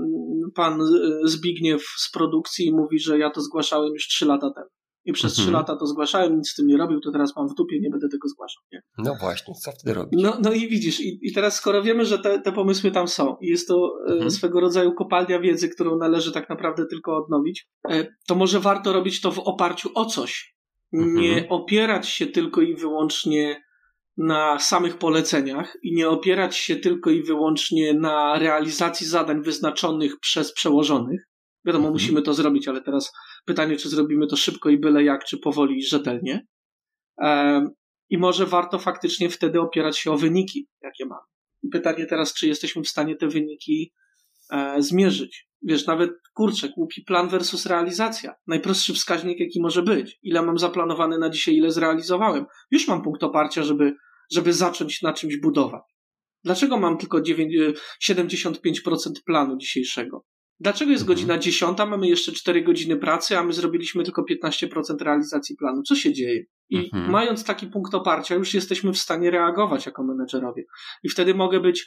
pan Zbigniew z produkcji i mówi, że ja to zgłaszałem już trzy lata temu. I przez trzy mhm. lata to zgłaszałem, nic z tym nie robił, to teraz mam w dupie, nie będę tego zgłaszał. Nie? No właśnie, co wtedy robić? No, no i widzisz, i, i teraz skoro wiemy, że te, te pomysły tam są i jest to e, mhm. swego rodzaju kopalnia wiedzy, którą należy tak naprawdę tylko odnowić, e, to może warto robić to w oparciu o coś. Mhm. Nie opierać się tylko i wyłącznie na samych poleceniach i nie opierać się tylko i wyłącznie na realizacji zadań wyznaczonych przez przełożonych. Wiadomo, mhm. musimy to zrobić, ale teraz pytanie, czy zrobimy to szybko i byle jak, czy powoli i rzetelnie. I może warto faktycznie wtedy opierać się o wyniki, jakie mamy. I pytanie teraz, czy jesteśmy w stanie te wyniki e, zmierzyć. Wiesz, nawet kurczę, głupi plan versus realizacja. Najprostszy wskaźnik, jaki może być. Ile mam zaplanowane na dzisiaj, ile zrealizowałem. Już mam punkt oparcia, żeby, żeby zacząć na czymś budować. Dlaczego mam tylko 9, 75% planu dzisiejszego? Dlaczego jest mhm. godzina 10, mamy jeszcze 4 godziny pracy, a my zrobiliśmy tylko 15% realizacji planu? Co się dzieje? I mhm. mając taki punkt oparcia, już jesteśmy w stanie reagować jako menedżerowie. I wtedy mogę być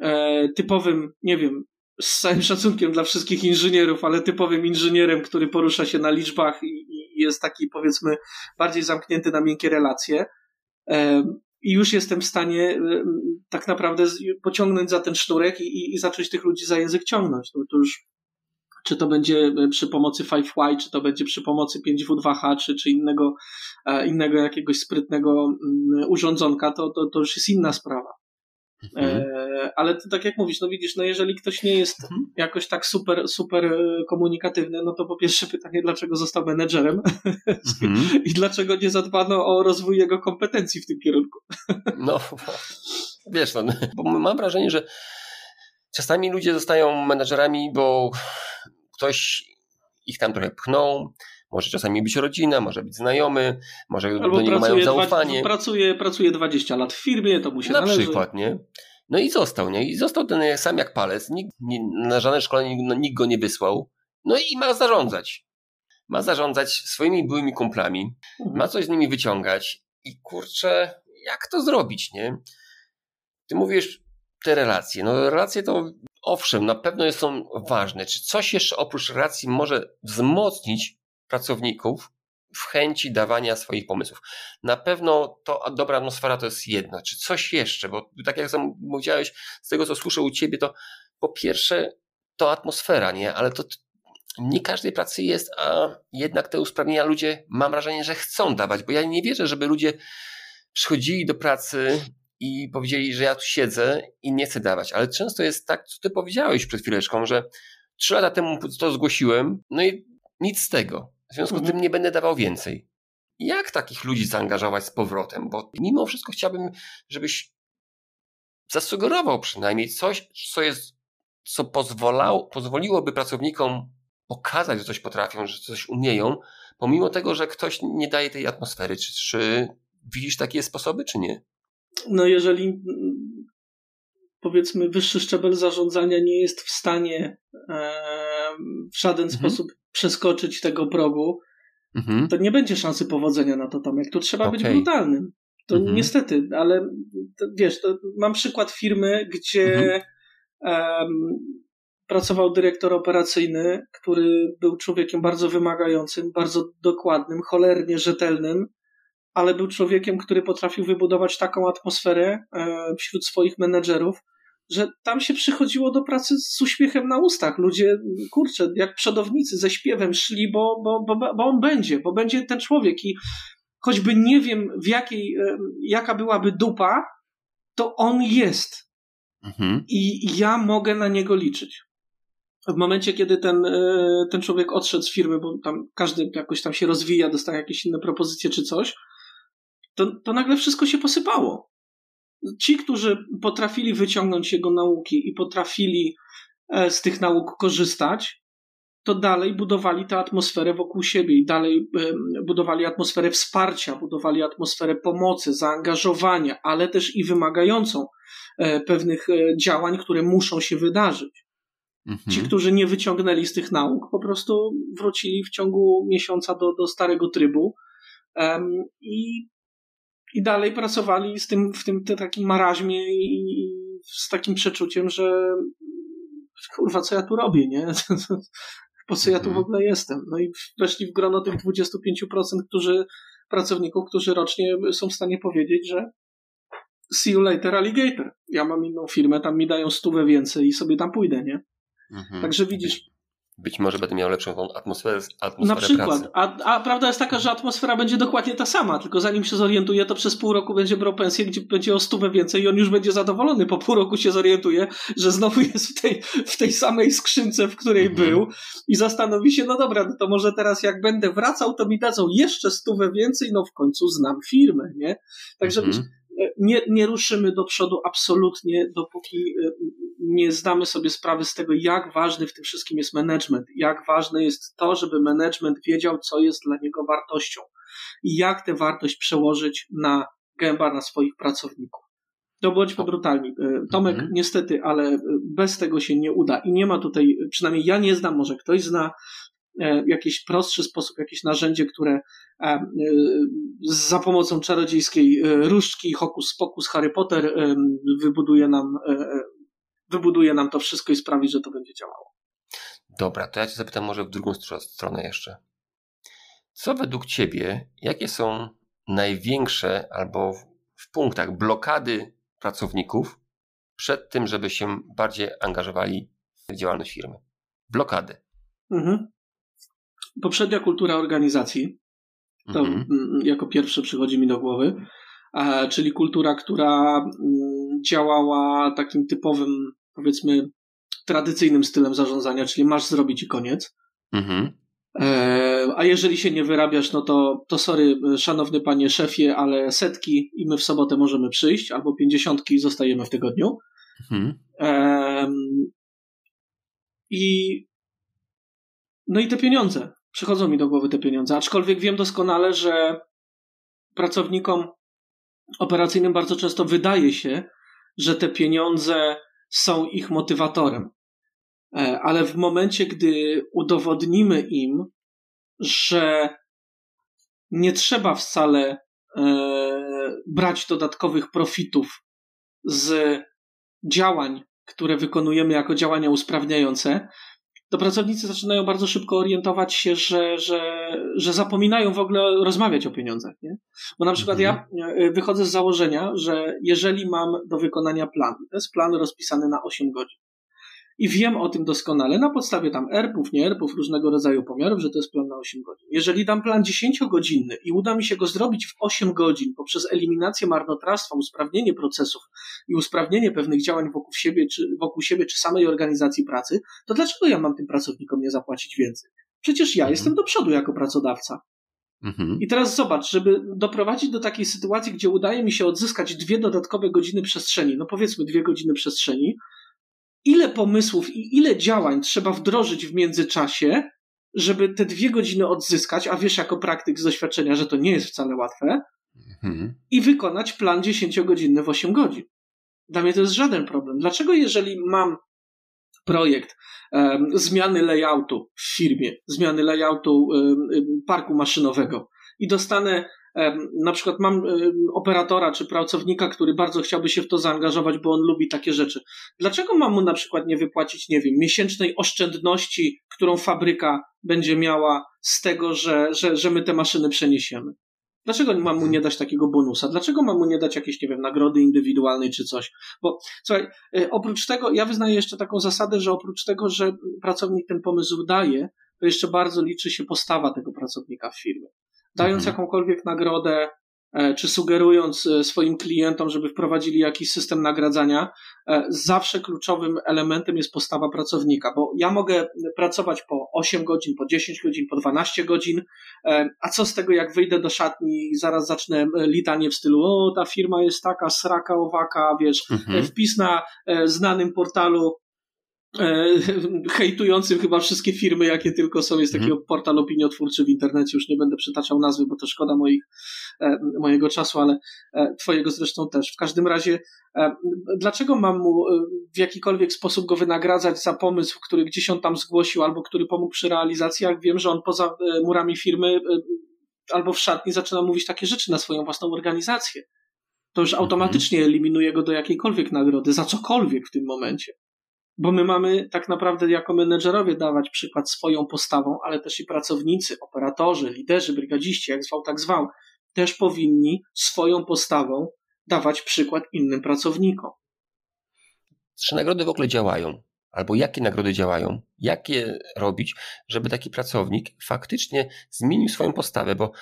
e, typowym, nie wiem, z całym szacunkiem dla wszystkich inżynierów, ale typowym inżynierem, który porusza się na liczbach i, i jest taki, powiedzmy, bardziej zamknięty na miękkie relacje. E, i już jestem w stanie e, tak naprawdę pociągnąć za ten sznurek i, i, zacząć tych ludzi za język ciągnąć. No to już czy to będzie e, przy pomocy 5Y, czy to będzie przy pomocy 5W2H, czy, czy innego, e, innego jakiegoś sprytnego mm, urządzonka, to, to, to już jest inna sprawa. Mhm. ale to, tak jak mówisz, no widzisz, no jeżeli ktoś nie jest mhm. jakoś tak super, super komunikatywny, no to po pierwsze pytanie, dlaczego został menedżerem mhm. i dlaczego nie zadbano o rozwój jego kompetencji w tym kierunku. no, wiesz, no, bo mam wrażenie, że czasami ludzie zostają menedżerami, bo ktoś ich tam trochę pchnął, może czasami być rodzina, może być znajomy, może Albo do niego mają zaufanie. Dwa, pracuje, pracuje 20 lat w firmie, to mu się Na należy. przykład, nie? No i został, nie? I został ten sam jak palec, nikt, nie, na żadne szkolenie nikt, nikt go nie wysłał. No i ma zarządzać. Ma zarządzać swoimi byłymi kumplami, mhm. ma coś z nimi wyciągać i kurczę, jak to zrobić, nie? Ty mówisz te relacje. No relacje to owszem, na pewno są ważne. Czy coś jeszcze oprócz relacji może wzmocnić pracowników w chęci dawania swoich pomysłów. Na pewno to dobra atmosfera to jest jedno. Czy coś jeszcze? Bo tak jak sam powiedziałeś, z tego co słyszę u ciebie, to po pierwsze to atmosfera, nie? Ale to nie każdej pracy jest, a jednak te usprawnienia ludzie mam wrażenie, że chcą dawać, bo ja nie wierzę, żeby ludzie przychodzili do pracy i powiedzieli, że ja tu siedzę i nie chcę dawać. Ale często jest tak, co ty powiedziałeś przed chwileczką, że trzy lata temu to zgłosiłem, no i nic z tego. W związku z tym nie będę dawał więcej. Jak takich ludzi zaangażować z powrotem? Bo mimo wszystko chciałbym, żebyś zasugerował przynajmniej coś, co jest, co pozwolał, pozwoliłoby pracownikom pokazać, że coś potrafią, że coś umieją, pomimo tego, że ktoś nie daje tej atmosfery. Czy, czy widzisz takie sposoby, czy nie? No, jeżeli powiedzmy wyższy szczebel zarządzania nie jest w stanie w żaden mhm. sposób przeskoczyć tego progu, mhm. to nie będzie szansy powodzenia na to tam. Jak tu trzeba okay. być brutalnym. To mhm. niestety, ale to, wiesz, to mam przykład firmy, gdzie um, pracował dyrektor operacyjny, który był człowiekiem bardzo wymagającym, bardzo dokładnym, cholernie rzetelnym, ale był człowiekiem, który potrafił wybudować taką atmosferę e, wśród swoich menedżerów, że tam się przychodziło do pracy z uśmiechem na ustach. Ludzie, kurczę, jak przodownicy ze śpiewem szli, bo, bo, bo, bo on będzie, bo będzie ten człowiek i choćby nie wiem w jakiej, e, jaka byłaby dupa, to on jest. Mhm. I ja mogę na niego liczyć. w momencie, kiedy ten, e, ten człowiek odszedł z firmy, bo tam każdy jakoś tam się rozwija, dostaje jakieś inne propozycje czy coś, to, to nagle wszystko się posypało. Ci, którzy potrafili wyciągnąć jego nauki i potrafili e, z tych nauk korzystać, to dalej budowali tę atmosferę wokół siebie i dalej budowali atmosferę wsparcia, budowali atmosferę pomocy, zaangażowania, ale też i wymagającą e, pewnych działań, które muszą się wydarzyć. Mhm. Ci, którzy nie wyciągnęli z tych nauk, po prostu wrócili w ciągu miesiąca do, do starego trybu um, i, i dalej pracowali z tym, w tym takim maraźmie i, i z takim przeczuciem, że kurwa, co ja tu robię, nie? po co ja tu w mhm. ogóle jestem? No i weszli w grono tych 25%, którzy, pracowników, którzy rocznie są w stanie powiedzieć, że see you later alligator. Ja mam inną firmę, tam mi dają stówę więcej i sobie tam pójdę, nie? Mhm. Także widzisz. Być może będę miał lepszą atmosferę, atmosferę Na przykład. A, a, prawda jest taka, że atmosfera będzie dokładnie ta sama, tylko zanim się zorientuje, to przez pół roku będzie brał pensję, gdzie będzie o stówę więcej i on już będzie zadowolony. Po pół roku się zorientuje, że znowu jest w tej, w tej samej skrzynce, w której mhm. był i zastanowi się, no dobra, no to może teraz jak będę wracał, to mi dadzą jeszcze stówę więcej, no w końcu znam firmę, nie? Także mhm. nie, nie ruszymy do przodu absolutnie, dopóki nie zdamy sobie sprawy z tego, jak ważny w tym wszystkim jest management, jak ważne jest to, żeby management wiedział, co jest dla niego wartością i jak tę wartość przełożyć na gęba, na swoich pracowników. To bądźmy brutalni. E, Tomek, mhm. niestety, ale e, bez tego się nie uda i nie ma tutaj, przynajmniej ja nie znam, może ktoś zna e, jakiś prostszy sposób, jakieś narzędzie, które za pomocą czarodziejskiej różdżki, hokus pokus Harry Potter wybuduje nam wybuduje nam to wszystko i sprawi, że to będzie działało. Dobra, to ja Cię zapytam może w drugą stronę jeszcze. Co według Ciebie, jakie są największe albo w punktach blokady pracowników przed tym, żeby się bardziej angażowali w działalność firmy? Blokady. Mhm. Poprzednia kultura organizacji, to mhm. jako pierwsze przychodzi mi do głowy, czyli kultura, która mm, działała takim typowym powiedzmy tradycyjnym stylem zarządzania, czyli masz zrobić i koniec. Mhm. E, a jeżeli się nie wyrabiasz, no to, to sorry, szanowny panie szefie, ale setki i my w sobotę możemy przyjść, albo pięćdziesiątki zostajemy w tygodniu. Mhm. E, I no i te pieniądze. Przychodzą mi do głowy te pieniądze, aczkolwiek wiem doskonale, że pracownikom operacyjnym bardzo często wydaje się, że te pieniądze są ich motywatorem. E, ale w momencie, gdy udowodnimy im, że nie trzeba wcale e, brać dodatkowych profitów z działań, które wykonujemy jako działania usprawniające, to pracownicy zaczynają bardzo szybko orientować się, że, że, że zapominają w ogóle rozmawiać o pieniądzach. Nie? Bo na przykład ja mhm. e, wychodzę z założenia, że jeżeli mam do wykonania plan, to jest plan rozpisany na 8 godzin, i wiem o tym doskonale na podstawie tam ERP-ów, nie ERP-ów, różnego rodzaju pomiarów, że to jest plan na 8 godzin. Jeżeli dam plan 10-godzinny i uda mi się go zrobić w 8 godzin poprzez eliminację marnotrawstwa, usprawnienie procesów i usprawnienie pewnych działań wokół siebie, czy, wokół siebie, czy samej organizacji pracy, to dlaczego ja mam tym pracownikom nie zapłacić więcej? Przecież ja mhm. jestem do przodu jako pracodawca. Mhm. I teraz zobacz, żeby doprowadzić do takiej sytuacji, gdzie udaje mi się odzyskać dwie dodatkowe godziny przestrzeni, no powiedzmy dwie godziny przestrzeni, ile pomysłów i ile działań trzeba wdrożyć w międzyczasie, żeby te dwie godziny odzyskać, a wiesz jako praktyk z doświadczenia, że to nie jest wcale łatwe, mhm. i wykonać plan 10-godzinny w 8 godzin. Dla mnie to jest żaden problem. Dlaczego jeżeli mam projekt um, zmiany layoutu w firmie, zmiany layoutu um, parku maszynowego i dostanę na przykład mam operatora czy pracownika, który bardzo chciałby się w to zaangażować, bo on lubi takie rzeczy. Dlaczego mam mu na przykład nie wypłacić, nie wiem, miesięcznej oszczędności, którą fabryka będzie miała z tego, że, że, że my te maszyny przeniesiemy? Dlaczego mam mu nie dać takiego bonusa? Dlaczego mam mu nie dać jakiejś, nie wiem, nagrody indywidualnej czy coś? Bo słuchaj, e, oprócz tego, ja wyznaję jeszcze taką zasadę, że oprócz tego, że pracownik ten pomysł daje, to jeszcze bardzo liczy się postawa tego pracownika w firmie dając mhm. jakąkolwiek nagrodę, E, czy sugerując e, swoim klientom, żeby wprowadzili jakiś system nagradzania, e, zawsze kluczowym elementem jest postawa pracownika, bo ja mogę pracować po 8 godzin, po 10 godzin, po 12 godzin, a co z tego, jak wyjdę do szatni i zaraz zacznę litanie w stylu, o, ta firma jest taka, sraka, owaka, wiesz, mhm. wpis na znanym portalu E, hejtującym chyba wszystkie firmy, jakie tylko są. Jest taki mhm. portal opiniotwórczy w internecie, już nie będę przytaczał nazwy, bo to szkoda moich, e, mojego czasu, ale e, twojego zresztą też. W każdym razie, dlaczego mam mu w jakikolwiek sposób go wynagradzać za pomysł, który gdzieś on tam zgłosił, albo który pomógł przy realizacji, jak wiem, że on poza murami firmy albo w szatni zaczyna mówić takie rzeczy na swoją własną organizację. To już mhm. automatycznie eliminuje go do jakiejkolwiek nagrody, za cokolwiek w tym momencie. Bo my mamy tak naprawdę jako menedżerowie dawać przykład swoją postawą, ale też i pracownicy, operatorzy, liderzy, brygadziści, jak zwał, tak zwał, też powinni swoją postawą dawać przykład innym pracownikom. Czy nagrody w ogóle działają? Albo jakie nagrody działają? Jak je robić, żeby taki pracownik faktycznie zmienił swoją postawę? Bo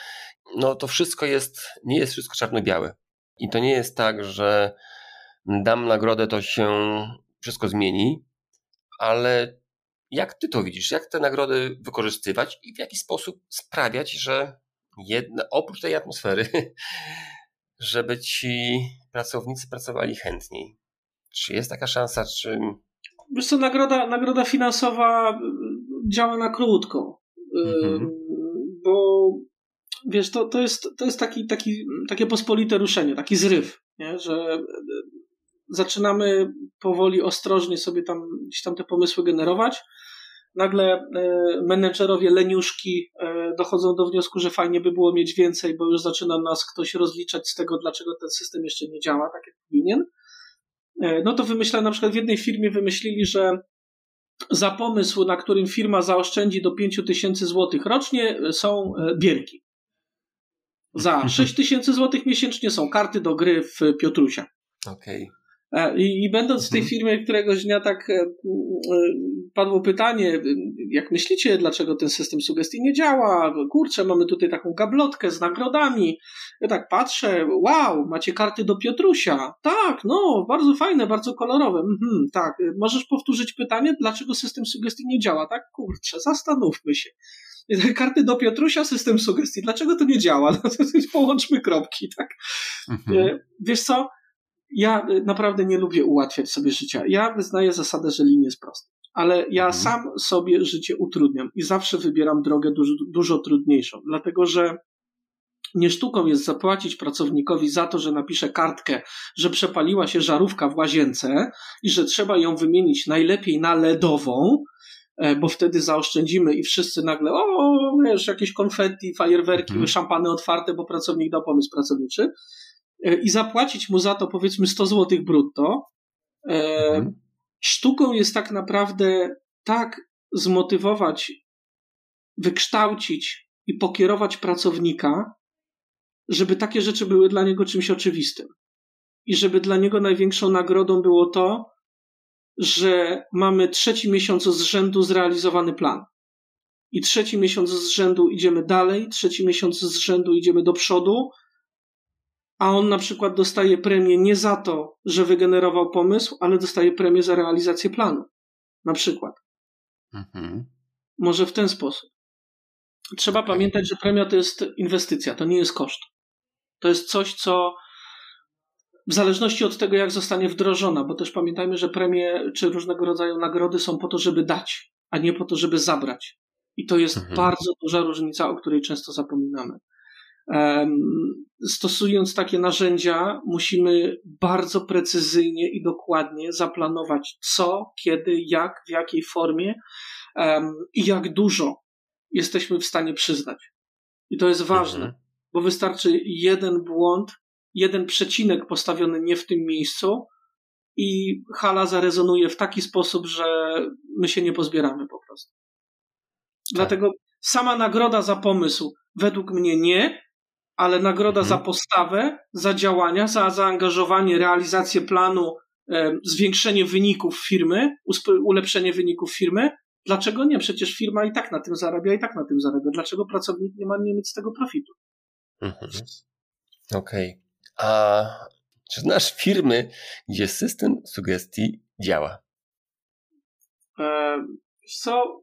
no, to wszystko jest, nie jest wszystko czarno-białe. I to nie jest tak, że dam nagrodę, to się wszystko zmieni, ale jak ty to widzisz? Jak te nagrody wykorzystywać i w jaki sposób sprawiać, że jedna, oprócz tej atmosfery, żeby ci pracownicy pracowali chętniej? Czy jest taka szansa, czy... Wiesz co, nagroda, nagroda finansowa działa na krótko, mhm. bo wiesz, to, to jest, to jest taki, taki, takie pospolite ruszenie, taki zryw, nie? że zaczynamy powoli, ostrożnie sobie tam gdzieś tam te pomysły generować. Nagle e, menedżerowie leniuszki e, dochodzą do wniosku, że fajnie by było mieć więcej, bo już zaczyna nas ktoś rozliczać z tego, dlaczego ten system jeszcze nie działa tak, jak powinien. E, no to wymyśla, na przykład w jednej firmie wymyślili, że za pomysł, na którym firma zaoszczędzi do 5000 zł rocznie, są bierki. Za 6000 zł miesięcznie są karty do gry w Piotrusia. Okej. Okay. E, I, I, będąc w tej mhm. firmie, któregoś dnia tak e, e, padło pytanie, jak myślicie, dlaczego ten system sugestii nie działa? Kurczę, mamy tutaj taką gablotkę z nagrodami. Ja tak patrzę, wow, macie karty do Piotrusia. Tak, no, bardzo fajne, bardzo kolorowe. Mhm, tak, możesz powtórzyć pytanie, dlaczego system sugestii nie działa? Tak, kurczę, zastanówmy się. Karty do Piotrusia, system sugestii. Dlaczego to nie działa? No, połączmy kropki, tak? Mhm. Wiesz co? Ja y, naprawdę nie lubię ułatwiać sobie życia. Ja wyznaję zasadę, że linia jest prosta. Ale ja mhm. sam sobie życie utrudniam i zawsze wybieram drogę dużo, dużo trudniejszą, dlatego że nie sztuką jest zapłacić pracownikowi za to, że napisze kartkę, że przepaliła się żarówka w łazience i że trzeba ją wymienić najlepiej na LEDową, e, bo wtedy zaoszczędzimy i wszyscy nagle, o, wiesz, jakieś konfetti, fajerwerki, mhm. szampany otwarte, bo pracownik dał pomysł pracowniczy. E, i zapłacić mu za to powiedzmy 100 zł brutto, e, mhm. sztuką jest tak naprawdę tak zmotywować, wykształcić i pokierować pracownika, żeby takie rzeczy były dla niego czymś oczywistym. I żeby dla niego największą nagrodą było to, że mamy trzeci miesiąc z rzędu zrealizowany plan. I trzeci miesiąc z rzędu idziemy dalej, trzeci miesiąc z rzędu idziemy do przodu, a on na przykład dostaje premię nie za to, że wygenerował pomysł, ale dostaje premię za realizację planu. Na przykład. Mhm. Może w ten sposób. Trzeba okay. pamiętać, że premia to jest inwestycja, to nie jest koszt. To jest coś, co w zależności od tego, jak zostanie wdrożona, bo też pamiętajmy, że premie czy różnego rodzaju nagrody są po to, żeby dać, a nie po to, żeby zabrać. I to jest mhm. bardzo duża różnica, o której często zapominamy stosując takie narzędzia, musimy bardzo precyzyjnie i dokładnie zaplanować co, kiedy, jak, w jakiej formie i jak dużo jesteśmy w stanie przyznać. I to jest ważne, mhm. bo wystarczy jeden błąd, jeden przecinek postawiony nie w tym miejscu i hala zarezonuje w taki sposób, że my się nie pozbieramy po prostu. Tak. Dlatego sama nagroda za pomysł według mnie nie, ale nagroda mhm. za postawę, za działania, za zaangażowanie, realizację planu, e, zwiększenie wyników firmy, ulepszenie wyników firmy. Dlaczego nie? Przecież firma i tak na tym zarabia, i tak na tym zarabia. Dlaczego pracownik nie ma nie mieć z tego profitu? Mhm. Okej. Okay. A czy znasz firmy, gdzie system sugestii działa? E, co?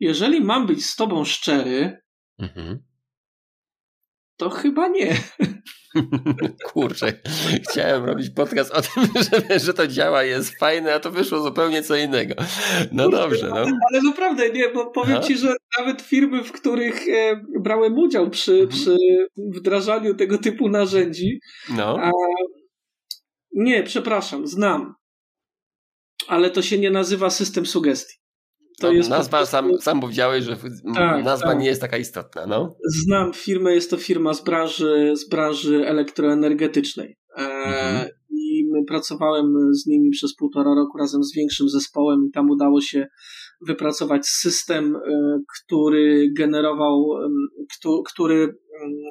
Jeżeli mam być z tobą szczery, mhm. To chyba nie. Kurczę, chciałem robić podcast o tym, że, że to działa, jest fajne, a to wyszło zupełnie co innego. No dobrze, no. Ale naprawdę, nie, bo powiem Aha. ci, że nawet firmy, w których e, brałem udział przy, mhm. przy wdrażaniu tego typu narzędzi, no. a, nie, przepraszam, znam. Ale to się nie nazywa system sugestii. To no, jest nazwa, prostu... sam, sam powiedziałeś, że tak, nazwa tak. nie jest taka istotna. No? Znam firmę, jest to firma z branży, z branży elektroenergetycznej. E, mhm. I pracowałem z nimi przez półtora roku razem z większym zespołem i tam udało się wypracować system, e, który generował, który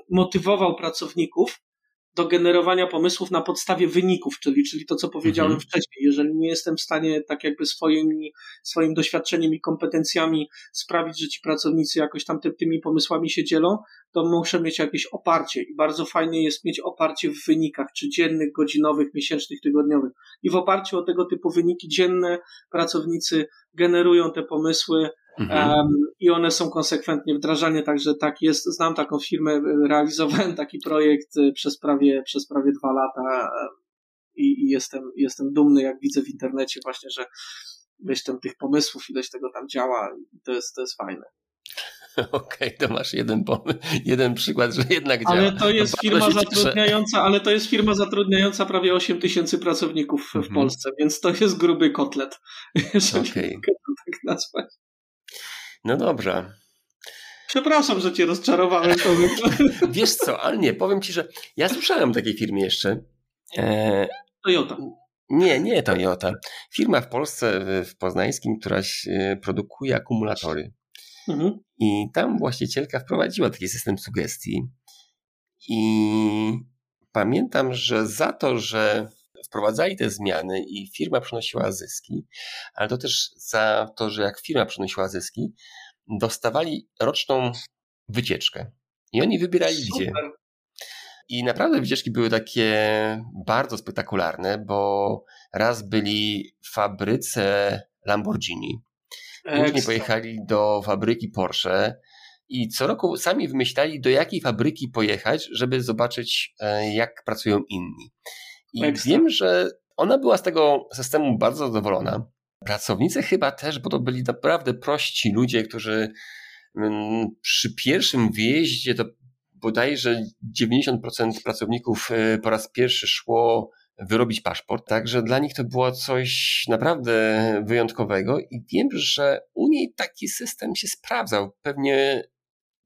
motywował pracowników do generowania pomysłów na podstawie wyników, czyli, czyli to, co powiedziałem mhm. wcześniej. Jeżeli nie jestem w stanie tak jakby swoimi, swoim doświadczeniem i kompetencjami sprawić, że ci pracownicy jakoś tam ty, tymi pomysłami się dzielą, to muszę mieć jakieś oparcie i bardzo fajnie jest mieć oparcie w wynikach, czy dziennych, godzinowych, miesięcznych, tygodniowych. I w oparciu o tego typu wyniki dzienne pracownicy generują te pomysły, Mhm. Um, I one są konsekwentnie wdrażane, także tak jest. Znam taką firmę, realizowałem taki projekt y, przez prawie, przez prawie dwa lata i, i jestem, jestem dumny, jak widzę w internecie właśnie, że ileś tam tych pomysłów, ileś tego tam działa i to jest, to jest fajne. Okej, okay, to masz jeden, jeden przykład, że jednak działa. Ale to jest to firma zatrudniająca, ale to jest firma zatrudniająca prawie 8 tysięcy pracowników w mhm. Polsce, więc to jest gruby kotlet, jeżeli okay. mogę to tak nazwać. No dobrze. Przepraszam, że cię rozczarowałem. Wiesz co, ale nie, powiem ci, że ja słyszałem o takiej firmie jeszcze. E... Toyota. Nie, nie Toyota. Firma w Polsce, w Poznańskim, która produkuje akumulatory. Mhm. I tam właścicielka wprowadziła taki system sugestii. I pamiętam, że za to, że wprowadzali te zmiany i firma przynosiła zyski, ale to też za to, że jak firma przynosiła zyski, dostawali roczną wycieczkę. I oni wybierali Super. gdzie. I naprawdę wycieczki były takie bardzo spektakularne, bo raz byli w fabryce Lamborghini, później pojechali do fabryki Porsche i co roku sami wymyślali, do jakiej fabryki pojechać, żeby zobaczyć, e, jak pracują inni. I Ekstra. wiem, że ona była z tego systemu bardzo zadowolona. Pracownicy chyba też, bo to byli naprawdę prości ludzie, którzy mm, przy pierwszym wyjeździe to bodajże 90% pracowników e, po raz pierwszy szło wyrobić paszport, także dla nich to było coś naprawdę wyjątkowego i wiem, że u niej taki system się sprawdzał. Pewnie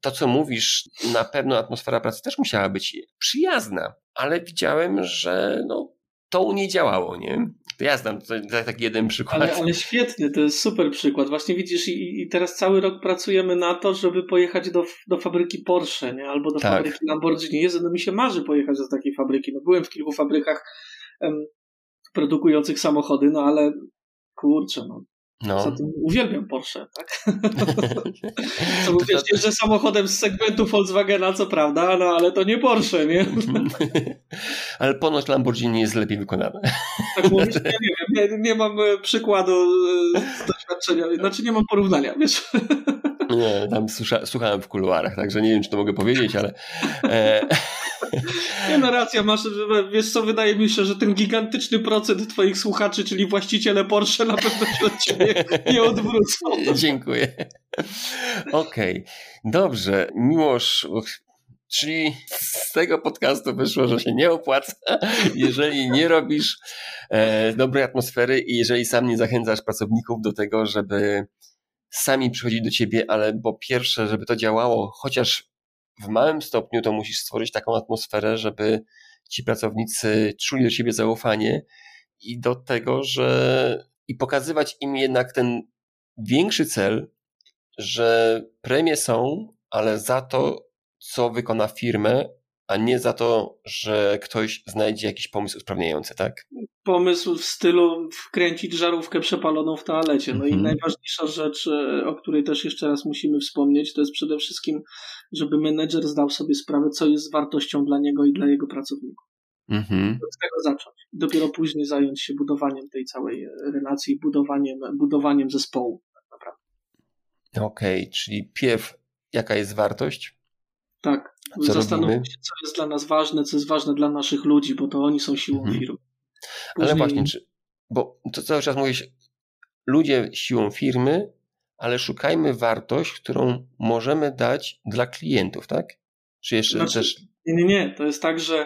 to, co mówisz, na pewno atmosfera pracy też musiała być przyjazna, ale widziałem, że no, to u niej działało, nie? To ja znam taki jeden przykład. Ale, ale świetny, to jest super przykład. Właśnie widzisz, i, i teraz cały rok pracujemy na to, żeby pojechać do, do fabryki Porsche, nie? Albo do tak. fabryki Lamborghini. Jezu, no mi się marzy pojechać do takiej fabryki. No byłem w kilku fabrykach em, produkujących samochody, no ale kurczę, no no. Uwielbiam Porsche, tak? co mówię, że samochodem z segmentu Volkswagena, co prawda, no ale to nie Porsche, nie? ale ponoć Lamborghini jest lepiej wykonane. tak mówisz? Nie, nie, nie, nie mam e, przykładu e, z doświadczenia, znaczy nie mam porównania, wiesz? Nie, tam słucha, słuchałem w kuluarach, także nie wiem, czy to mogę powiedzieć, ale... E... Nie no, racja masz, wiesz co, wydaje mi się, że ten gigantyczny procent twoich słuchaczy, czyli właściciele Porsche na pewno się od ciebie nie odwrócą. Dziękuję. Okej, okay. dobrze. Miłosz, Czyli z tego podcastu wyszło, że się nie opłaca, jeżeli nie robisz e, dobrej atmosfery i jeżeli sam nie zachęcasz pracowników do tego, żeby sami przychodzić do ciebie, ale bo pierwsze, żeby to działało, chociaż w małym stopniu to musisz stworzyć taką atmosferę, żeby ci pracownicy czuli do ciebie zaufanie i do tego, że i pokazywać im jednak ten większy cel, że premie są, ale za to, co wykona firmę, a nie za to, że ktoś znajdzie jakiś pomysł usprawniający, tak? Pomysł w stylu wkręcić żarówkę przepaloną w toalecie. No mhm. i najważniejsza rzecz, e, o której też jeszcze raz musimy wspomnieć, to jest przede wszystkim, żeby menedżer zdał sobie sprawę, co jest wartością dla niego i dla jego pracowników. Mhm. Od tego zacząć. Dopiero później zająć się budowaniem tej całej relacji, budowaniem, budowaniem zespołu, tak naprawdę. Okej, okay, czyli pierw jaka jest wartość? Tak. Co Zastanówmy się, co jest dla nas ważne, co jest ważne dla naszych ludzi, bo to oni są siłą mhm. firmy. Później... Ale właśnie, czy, bo to cały czas mówisz, ludzie siłą firmy, ale szukajmy wartość, którą możemy dać dla klientów, tak? Czy jeszcze znaczy, też. Nie, nie, nie. To jest tak, że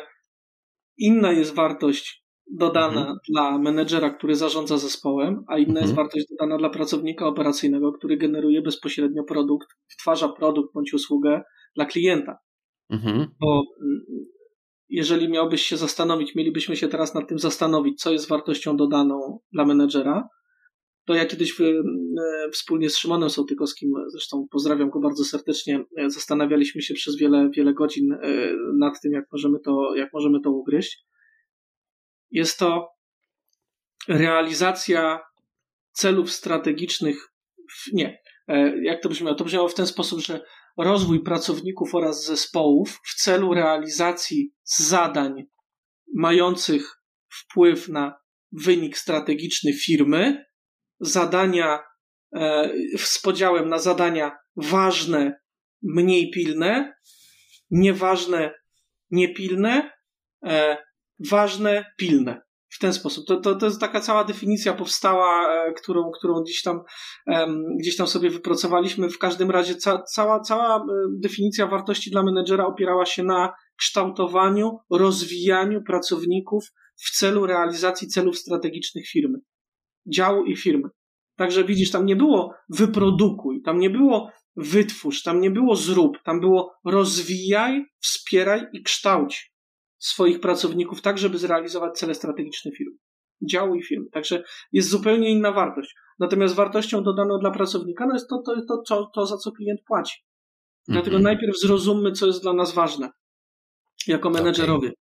inna jest wartość dodana mhm. dla menedżera, który zarządza zespołem, a inna mhm. jest wartość dodana dla pracownika operacyjnego, który generuje bezpośrednio produkt, wtwarza produkt bądź usługę dla klienta. Mhm. Bo mm, jeżeli miałbyś się zastanowić, mielibyśmy się teraz nad tym zastanowić, co jest wartością dodaną dla menedżera, to ja kiedyś e, wspólnie z Szymonem Sołtykowskim, zresztą pozdrawiam go bardzo serdecznie, e, zastanawialiśmy się przez wiele, wiele godzin e, nad tym, jak możemy to, jak możemy to ugryźć. Jest to realizacja celów strategicznych, w, nie, jak to brzmiało? To brzmiało w ten sposób, że rozwój pracowników oraz zespołów w celu realizacji zadań mających wpływ na wynik strategiczny firmy, zadania e, z podziałem na zadania ważne, mniej pilne, nieważne, niepilne, e, ważne, pilne w ten sposób. To, to, to jest taka cała definicja powstała, e, którą, którą gdzieś, tam, gdzieś tam sobie wypracowaliśmy. W każdym razie ca, cała, cała e, definicja wartości dla menedżera opierała się na kształtowaniu, rozwijaniu pracowników w celu realizacji celów strategicznych firmy, działu i firmy. Także widzisz, tam nie było wyprodukuj, tam nie było wytwórz, tam nie było zrób, tam było rozwijaj, wspieraj i kształć swoich pracowników tak, żeby zrealizować cele strategiczne firmy, działu i firmy. Także jest zupełnie inna wartość. Natomiast wartością dodaną dla pracownika no jest to, to, to, to, to za co klient płaci. Dlatego mm -hmm. najpierw zrozummy, co jest dla nas ważne jako menedżerowie. Okay.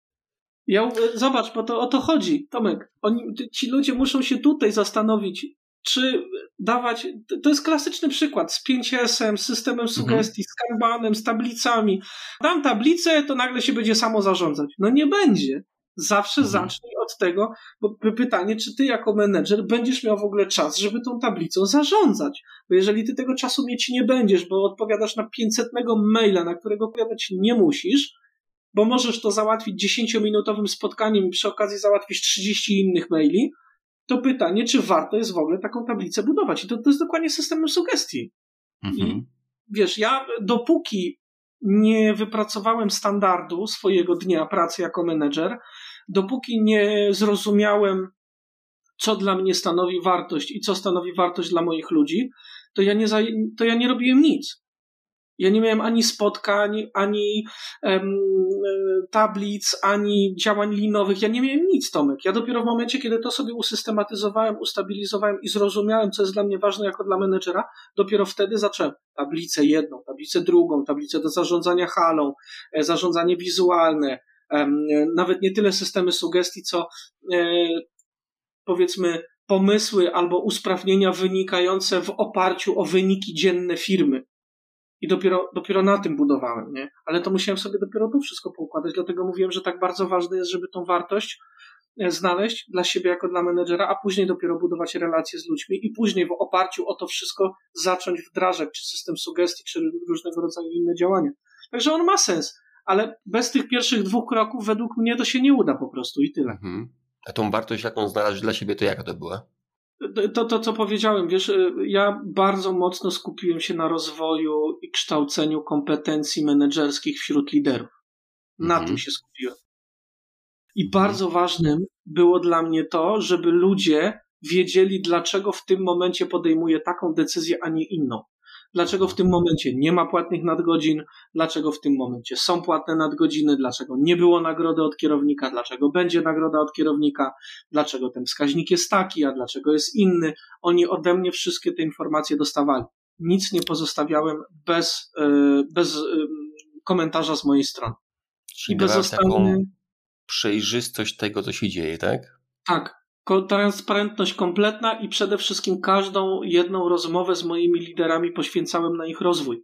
Ja, zobacz, bo to o to chodzi, Tomek. Oni, ci ludzie muszą się tutaj zastanowić, czy dawać. To jest klasyczny przykład z 5S-em, z systemem mhm. sugestii, z kanbanem, z tablicami. Dam tablicę, to nagle się będzie samo zarządzać. No nie będzie. Zawsze mhm. zacznij od tego, bo pytanie, czy ty jako menedżer będziesz miał w ogóle czas, żeby tą tablicą zarządzać. Bo jeżeli ty tego czasu mieć nie będziesz, bo odpowiadasz na 500 maila, na którego odpowiadać nie musisz, bo możesz to załatwić 10-minutowym spotkaniem i przy okazji załatwisz 30 innych maili, to pytanie, czy warto jest w ogóle taką tablicę budować. I to, to jest dokładnie systemem sugestii. Mhm. I wiesz, ja dopóki nie wypracowałem standardu swojego dnia pracy jako menedżer, dopóki nie zrozumiałem, co dla mnie stanowi wartość i co stanowi wartość dla moich ludzi, to ja nie, to ja nie robiłem nic. Ja nie miałem ani spotkań, ani tablic, ani działań linowych. Ja nie miałem nic, Tomek. Ja dopiero w momencie, kiedy to sobie usystematyzowałem, ustabilizowałem i zrozumiałem, co jest dla mnie ważne jako dla menedżera, dopiero wtedy zacząłem tablicę jedną, tablicę drugą, tablicę do zarządzania halą, e, zarządzanie wizualne, nawet nie tyle systemy sugestii, co e, powiedzmy pomysły albo usprawnienia wynikające w oparciu o wyniki dzienne firmy. I dopiero, dopiero na tym budowałem, nie? Ale to musiałem sobie dopiero to wszystko poukładać, dlatego mówiłem, że tak bardzo ważne jest, żeby tą wartość e, znaleźć dla siebie jako dla menedżera, a później dopiero budować relacje z ludźmi i później w oparciu o to wszystko zacząć wdrażać, czy system sugestii, czy różnego rodzaju inne działania. Także on ma sens, ale bez tych pierwszych dwóch kroków według mnie to się nie uda po prostu i tyle. Mhm. A tą wartość, jaką znaleźć dla siebie, to jaka to była? To, to, co powiedziałem, wiesz, y, ja bardzo mocno skupiłem się na rozwoju i kształceniu kompetencji menedżerskich wśród liderów. Na mhm. tym się skupiłem. I mhm. bardzo ważnym było dla mnie to, żeby ludzie wiedzieli, dlaczego w tym momencie podejmuje taką decyzję, a nie inną. Dlaczego w tym momencie nie ma płatnych nadgodzin? Dlaczego w tym momencie są płatne nadgodziny? Dlaczego nie było nagrody od kierownika? Dlaczego będzie nagroda od kierownika? Dlaczego ten wskaźnik jest taki, a dlaczego jest inny? Oni ode mnie wszystkie te informacje dostawali. Nic nie pozostawiałem bez, e, bez e, komentarza z mojej strony. Czyli I bezostanny... taką przejrzystość tego, co się dzieje, tak? Tak. Transparentność kompletna i przede wszystkim każdą jedną rozmowę z moimi liderami poświęcałem na ich rozwój.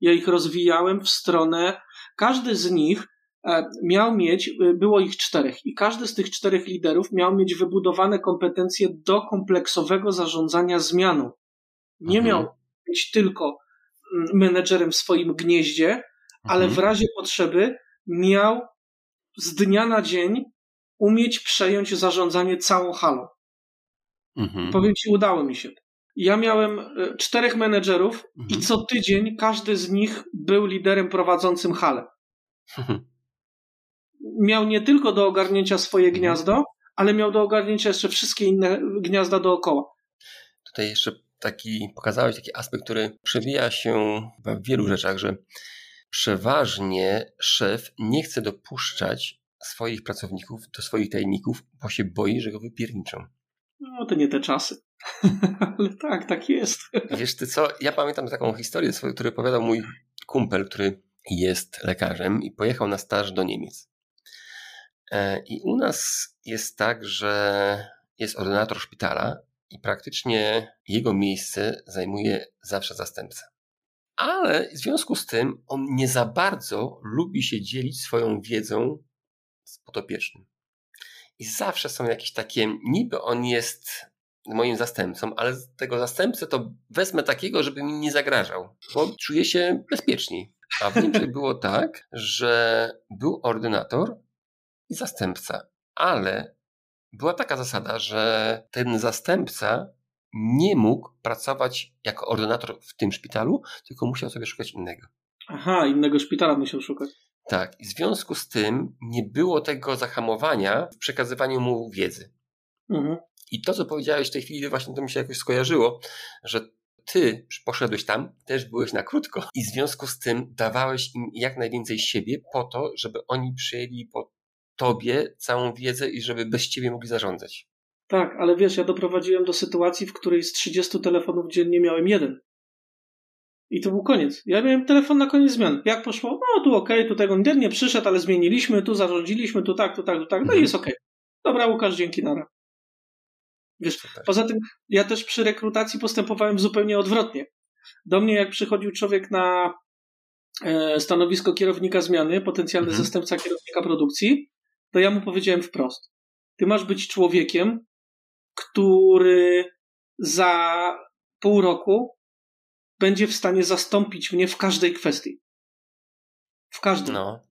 Ja ich rozwijałem w stronę, każdy z nich e, miał mieć, e, było ich czterech, i każdy z tych czterech liderów miał mieć wybudowane kompetencje do kompleksowego zarządzania zmianą. Nie mhm. miał być tylko menedżerem w swoim gnieździe, mhm. ale w razie potrzeby miał z dnia na dzień umieć przejąć zarządzanie całą halą. Mhm. Powiem ci, udało mi się. Ja miałem e, czterech menedżerów mhm. i co tydzień każdy z nich był liderem prowadzącym halę. Miał nie tylko do ogarnięcia swoje mhm. gniazdo, ale miał do ogarnięcia jeszcze wszystkie inne gniazda dookoła. Tutaj jeszcze taki, pokazałeś taki aspekt, który przewija się w wielu rzeczach, że przeważnie szef nie chce dopuszczać swoich pracowników do swoich tajników, bo się boi, że go wypierniczą. No to nie te czasy. Ale tak, tak jest. Wiesz ty co, ja pamiętam taką historię, którą opowiadał mój kumpel, który jest lekarzem i pojechał na staż do Niemiec. E, I u nas jest tak, że jest ordynator szpitala i praktycznie jego miejsce zajmuje zawsze zastępca. Ale w związku z tym on nie za bardzo lubi się dzielić swoją wiedzą z. I zawsze są jakieś takie, niby on jest moim zastępcą, ale tego zastępcę to wezmę takiego, żeby mi nie zagrażał, bo czuję się bezpieczniej. A w Niemczech było tak, że był ordynator i zastępca, ale była taka zasada, że ten zastępca nie mógł pracować jako ordynator w tym szpitalu, tylko musiał sobie szukać innego. Aha, innego szpitala musiał szukać. Tak, i w związku z tym nie było tego zahamowania w przekazywaniu mu wiedzy. Mhm. I to, co powiedziałeś w tej chwili, właśnie to mi się jakoś skojarzyło, że ty poszedłeś tam, też byłeś na krótko i w związku z tym dawałeś im jak najwięcej siebie po to, żeby oni przyjęli po tobie całą wiedzę i żeby bez ciebie mogli zarządzać. Tak, ale wiesz, ja doprowadziłem do sytuacji, w której z 30 telefonów dziennie miałem jeden. I to był koniec. Ja miałem telefon na koniec zmian. Jak poszło? No tu okej, okay, tu tego nie przyszedł, ale zmieniliśmy, tu zarządziliśmy, tu tak, tu tak, tu tak. No i jest okej. Okay. Dobra, Łukasz, dzięki, nara. Wiesz, poza tym ja też przy rekrutacji postępowałem zupełnie odwrotnie. Do mnie jak przychodził człowiek na e, stanowisko kierownika zmiany, potencjalny mhm. zastępca kierownika produkcji, to ja mu powiedziałem wprost. Ty masz być człowiekiem, który za pół roku będzie w stanie zastąpić mnie w każdej kwestii. W każdej. No.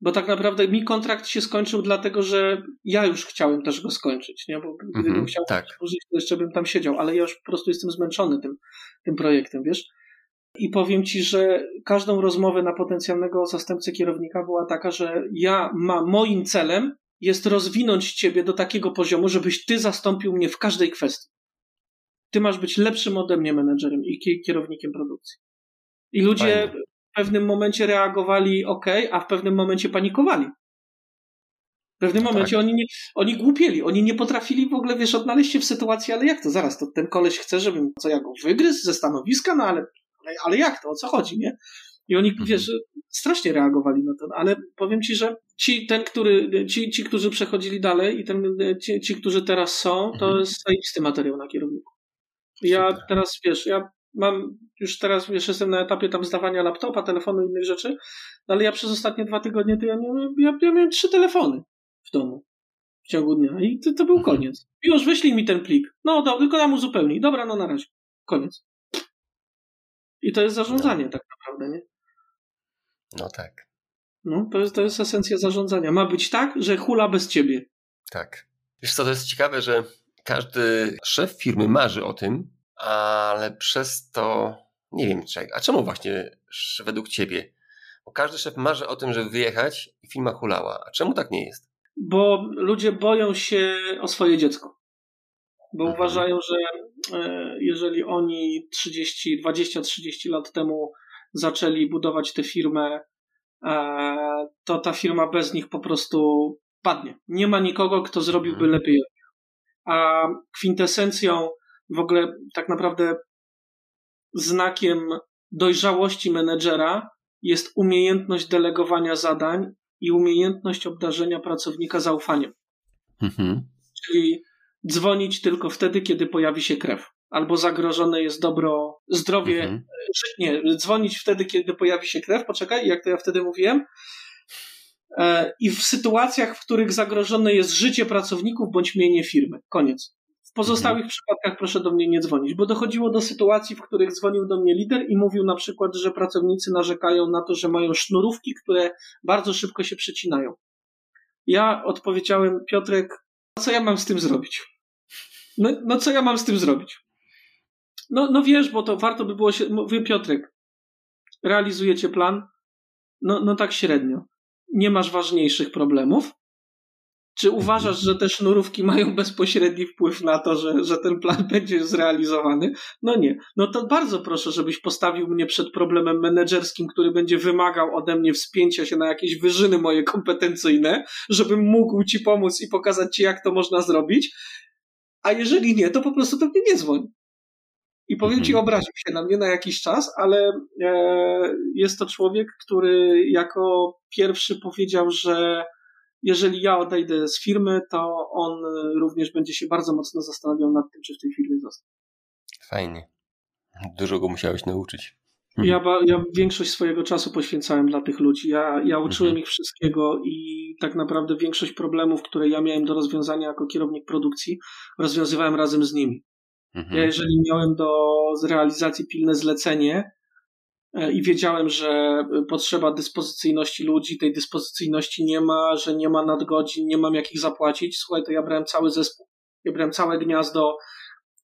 Bo tak naprawdę mi kontrakt się skończył dlatego, że ja już chciałem też go skończyć, nie? Bo gdybym mm -hmm, chciał tak. użyć, to jeszcze bym tam siedział, ale ja już po prostu jestem zmęczony tym, tym projektem, wiesz? I powiem ci, że każdą rozmowę na potencjalnego zastępcę kierownika była taka, że ja mam, moim celem jest rozwinąć ciebie do takiego poziomu, żebyś ty zastąpił mnie w każdej kwestii. Ty masz być lepszym ode mnie menedżerem i kierownikiem produkcji. I ludzie Fajne. w pewnym momencie reagowali ok, a w pewnym momencie panikowali. W pewnym no momencie tak. oni, nie, oni głupieli, oni nie potrafili w ogóle, wiesz, odnaleźć się w sytuacji, ale jak to zaraz, to ten koleś chce, żebym, co ja go wygryzł ze stanowiska, no ale, ale, ale jak to, o co chodzi, nie? I oni, mhm. wiesz, strasznie reagowali na to, ale powiem ci, że ci, ten, który, ci, ci którzy przechodzili dalej i ten, ci, ci którzy teraz są, to mhm. jest zajebisty materiał na kierowniku. Ja Super. teraz, wiesz, ja mam już teraz, wiesz, jestem na etapie tam zdawania laptopa, telefonu i innych rzeczy, ale ja przez ostatnie dwa tygodnie to ja, miałem, ja, ja miałem trzy telefony w domu w ciągu dnia i to, to był mhm. koniec. Już wyślij mi ten plik. No, do, tylko nam uzupełnij. Dobra, no na razie. Koniec. I to jest zarządzanie no. tak naprawdę, nie? No tak. No, to jest, to jest esencja zarządzania. Ma być tak, że hula bez ciebie. Tak. Wiesz co, to jest ciekawe, że każdy szef firmy marzy o tym, ale przez to nie wiem czego. A czemu właśnie według ciebie? Bo każdy szef marzy o tym, żeby wyjechać i firma hulała. A czemu tak nie jest? Bo ludzie boją się o swoje dziecko. Bo mhm. uważają, że e, jeżeli oni 30, 20-30 lat temu zaczęli budować tę firmę, e, to ta firma bez nich po prostu padnie. Nie ma nikogo, kto zrobiłby mhm. lepiej a kwintesencją w ogóle tak naprawdę znakiem dojrzałości menedżera jest umiejętność delegowania zadań i umiejętność obdarzenia pracownika zaufaniem. Mhm. Czyli dzwonić tylko wtedy, kiedy pojawi się krew. Albo zagrożone jest dobro, zdrowie. Mhm. Nie, dzwonić wtedy, kiedy pojawi się krew. Poczekaj, jak to ja wtedy mówiłem? E, I w sytuacjach, w których zagrożone jest życie pracowników bądź mienie firmy. Koniec. W pozostałych mhm. przypadkach proszę do mnie nie dzwonić, bo dochodziło do sytuacji, w których dzwonił do mnie lider i mówił na przykład, że pracownicy narzekają na to, że mają sznurówki, które bardzo szybko się przecinają. Ja odpowiedziałem, Piotrek, co ja mam z tym zrobić? No, no co ja mam z tym zrobić? No, no wiesz, bo to warto by było się. Mówię, Piotrek, realizujecie plan? No, no tak średnio. Nie masz ważniejszych problemów? Czy uważasz, że te sznurówki mają bezpośredni wpływ na to, że, że ten plan będzie zrealizowany? No nie. No to bardzo proszę, żebyś postawił mnie przed problemem menedżerskim, który będzie wymagał ode mnie wspięcia się na jakieś wyżyny moje kompetencyjne, żebym mógł ci pomóc i pokazać ci, jak to można zrobić. A jeżeli nie, to po prostu do mnie nie dzwoń. I powiem ci, mhm. obraził się na mnie na jakiś czas, ale e, jest to człowiek, który jako pierwszy powiedział, że jeżeli ja odejdę z firmy, to on również będzie się bardzo mocno zastanawiał nad tym, czy w tej firmie zostać. Fajnie. Dużo go musiałeś nauczyć. Ja, ja większość swojego czasu poświęcałem dla tych ludzi. Ja, ja uczyłem mhm. ich wszystkiego i tak naprawdę większość problemów, które ja miałem do rozwiązania jako kierownik produkcji, rozwiązywałem razem z nimi. Mhm. Ja jeżeli miałem do realizacji pilne zlecenie e, i wiedziałem, że potrzeba dyspozycyjności ludzi, tej dyspozycyjności nie ma, że nie ma nadgodzin, nie mam jak ich zapłacić, słuchaj, to ja brałem cały zespół. Ja brałem całe gniazdo,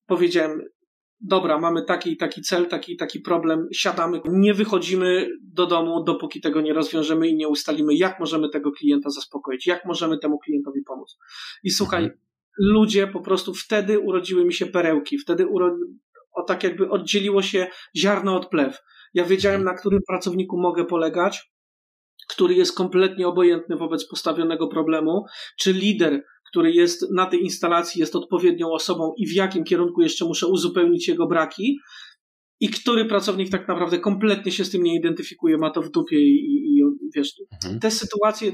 powiedziałem, dobra, mamy taki i taki cel, taki i taki problem, siadamy, nie wychodzimy do domu, dopóki tego nie rozwiążemy i nie ustalimy, jak możemy tego klienta zaspokoić, jak możemy temu klientowi pomóc. I słuchaj, mhm ludzie po prostu wtedy urodziły mi się perełki, wtedy uro... o tak jakby oddzieliło się ziarno od plew. Ja wiedziałem, na którym pracowniku mogę polegać, który jest kompletnie obojętny wobec postawionego problemu, czy lider, który jest na tej instalacji, jest odpowiednią osobą i w jakim kierunku jeszcze muszę uzupełnić jego braki, i który pracownik tak naprawdę kompletnie się z tym nie identyfikuje, ma to w dupie i, i wiesz, mhm. te sytuacje,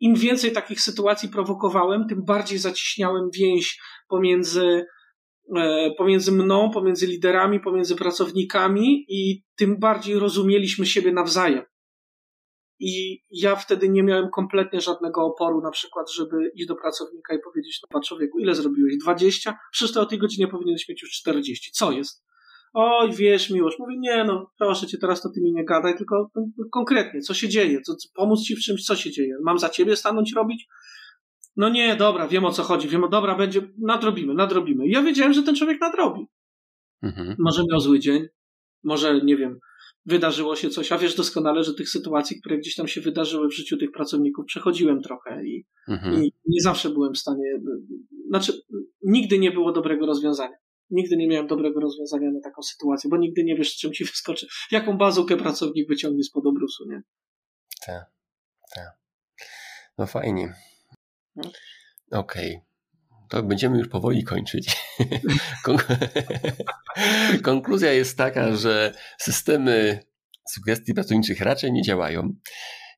im więcej takich sytuacji prowokowałem, tym bardziej zaciśniałem więź pomiędzy, e, pomiędzy mną, pomiędzy liderami, pomiędzy pracownikami i tym bardziej rozumieliśmy siebie nawzajem. I ja wtedy nie miałem kompletnie żadnego oporu, na przykład, żeby iść do pracownika i powiedzieć, no pan człowieku, ile zrobiłeś? 20? Przecież to o tej godzinie powinieneś mieć już 40. Co jest? Oj, wiesz, miłość. Mówię, nie, no, proszę cię, teraz to ty mi nie gadaj, tylko konkretnie, co się dzieje? Co, pomóc ci w czymś, co się dzieje? Mam za ciebie stanąć robić? No nie, dobra, wiem o co chodzi, wiem, dobra, będzie, nadrobimy, nadrobimy. Ja wiedziałem, że ten człowiek nadrobi. Mhm. Może miał zły dzień, może, nie wiem, wydarzyło się coś, a wiesz doskonale, że tych sytuacji, które gdzieś tam się wydarzyły w życiu tych pracowników, przechodziłem trochę i, mhm. i nie zawsze byłem w stanie, znaczy, nigdy nie było dobrego rozwiązania nigdy nie miałem dobrego rozwiązania na taką sytuację, bo nigdy nie wiesz, czym ci wyskoczy, jaką bazukę pracownik wyciągnie spod obrusu, nie? Tak, tak. No fajnie. No. Okej. Okay. To będziemy już powoli kończyć. Konkluzja jest taka, że systemy sugestii pracowniczych raczej nie działają.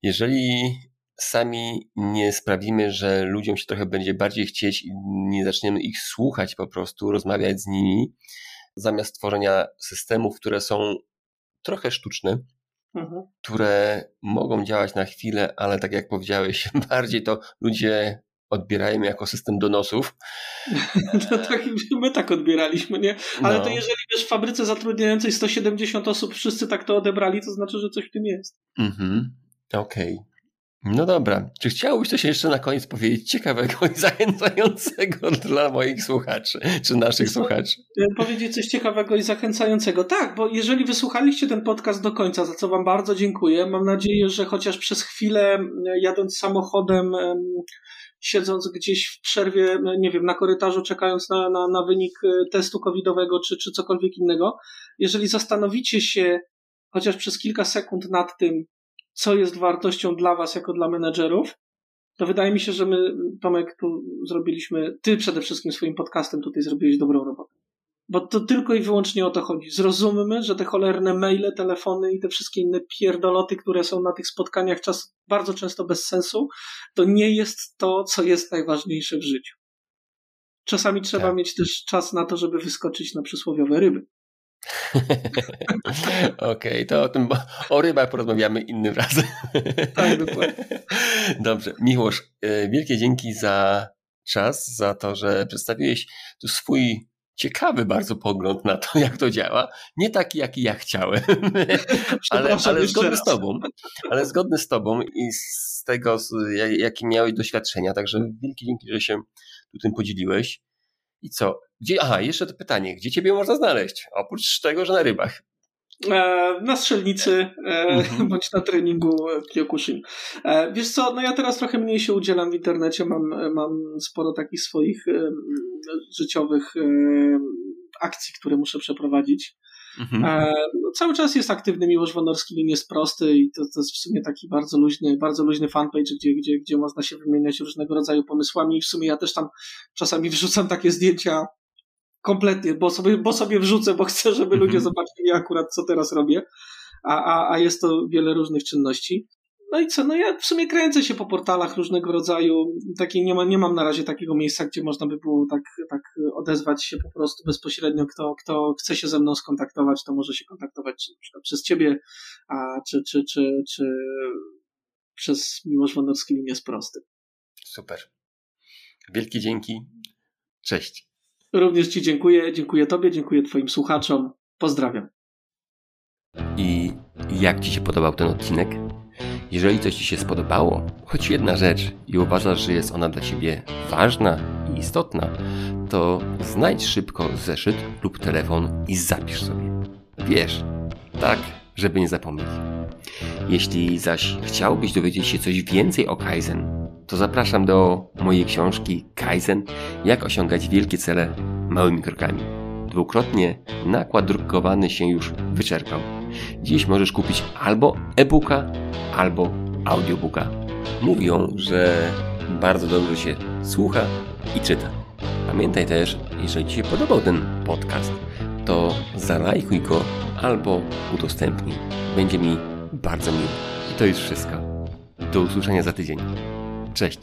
Jeżeli sami nie sprawimy, że ludziom się trochę będzie bardziej chcieć i nie zaczniemy ich słuchać po prostu, rozmawiać z nimi, zamiast tworzenia systemów, które są trochę sztuczne, mhm. które mogą działać na chwilę, ale tak jak powiedziałeś, bardziej to ludzie odbierają jako system donosów. No tak, my tak odbieraliśmy, nie? Ale no. to jeżeli wiesz, w fabryce zatrudniającej 170 osób wszyscy tak to odebrali, to znaczy, że coś w tym jest. Mhm. Okej. Okay. No dobra. Czy chciałbyś coś jeszcze na koniec powiedzieć ciekawego i zachęcającego dla moich słuchaczy, czy naszych słuchaczy? Powiedzieć coś ciekawego i zachęcającego. Tak, bo jeżeli wysłuchaliście ten podcast do końca, za co Wam bardzo dziękuję, mam nadzieję, że chociaż przez chwilę jadąc samochodem, siedząc gdzieś w przerwie, nie wiem, na korytarzu, czekając na, na, na wynik e, testu covidowego czy, czy cokolwiek innego, jeżeli zastanowicie się chociaż przez kilka sekund nad tym, co jest wartością dla Was jako dla menedżerów, to wydaje mi się, że my, Tomek, tu zrobiliśmy, Ty przede wszystkim swoim podcastem tutaj zrobiłeś dobrą robotę. Bo to tylko i wyłącznie o to chodzi. Zrozummy, że te cholerne maile, telefony i te wszystkie inne pierdoloty, które są na tych spotkaniach czas, bardzo często bez sensu, to nie jest to, co jest najważniejsze w życiu. Czasami trzeba tak. mieć też czas na to, żeby wyskoczyć na przysłowiowe ryby. Okej, okay, to o tym, o rybach porozmawiamy innym razem. Tak, dokładnie. Dobrze. Miłosz, e, wielkie dzięki za czas, za to, że przedstawiłeś tu swój ciekawy bardzo pogląd na to, jak to działa. Nie taki, jaki ja chciałem, ale, ale zgodny z tobą. Ale zgodny z tobą i z tego, jakie miałeś doświadczenia. Także wielkie dzięki, że się tu tym podzieliłeś. I co? Gdzie, aha, jeszcze to pytanie. Gdzie ciebie można znaleźć? Oprócz tego, że na rybach. E, na strzelnicy e, mhm. bądź na treningu Kyokushin. E, wiesz co, no ja teraz trochę mniej się udzielam w internecie, mam, mam sporo takich swoich życiowych akcji, które muszę przeprowadzić. Mhm. No, cały czas jest aktywny Miłosz Wonorski, nim jest prosty i to, to jest w sumie taki bardzo luźny, bardzo luźny fanpage, gdzie, gdzie, gdzie można się wymieniać różnego rodzaju pomysłami i w sumie ja też tam czasami wrzucam takie zdjęcia kompletnie, bo sobie, bo sobie wrzucę, bo chcę, żeby ludzie mhm. zobaczyli akurat, co teraz robię, a, a, a jest to wiele różnych czynności. No i co, no ja w sumie kręcę się po portalach różnego rodzaju, takiej nie, ma, nie mam na razie takiego miejsca, gdzie można by było tak, tak odezwać się po prostu bezpośrednio, kto, kto chce się ze mną skontaktować, to może się kontaktować czy przez ciebie, a, czy, czy, czy, czy przez Miłosz Wanowski linie jest prosty. Super. Wielkie dzięki. Cześć. Również Ci dziękuję, dziękuję Tobie, dziękuję Twoim słuchaczom. Pozdrawiam. I jak Ci się podobał ten odcinek? Jeżeli coś Ci się spodobało, choć jedna rzecz i uważasz, że jest ona dla Ciebie ważna i istotna, to znajdź szybko zeszyt lub telefon i zapisz sobie. Wiesz, tak, żeby nie zapomnieć. Jeśli zaś chciałbyś dowiedzieć się coś więcej o Kaizen, to zapraszam do mojej książki Kaizen Jak osiągać wielkie cele małymi krokami. Dwukrotnie nakład drukowany się już wyczerpał. Dziś możesz kupić albo e-booka, albo audiobooka. Mówią, że bardzo dobrze się słucha i czyta. Pamiętaj też, jeżeli Ci się podobał ten podcast, to zalajkuj go albo udostępnij. Będzie mi bardzo miło. I to już wszystko. Do usłyszenia za tydzień. Cześć.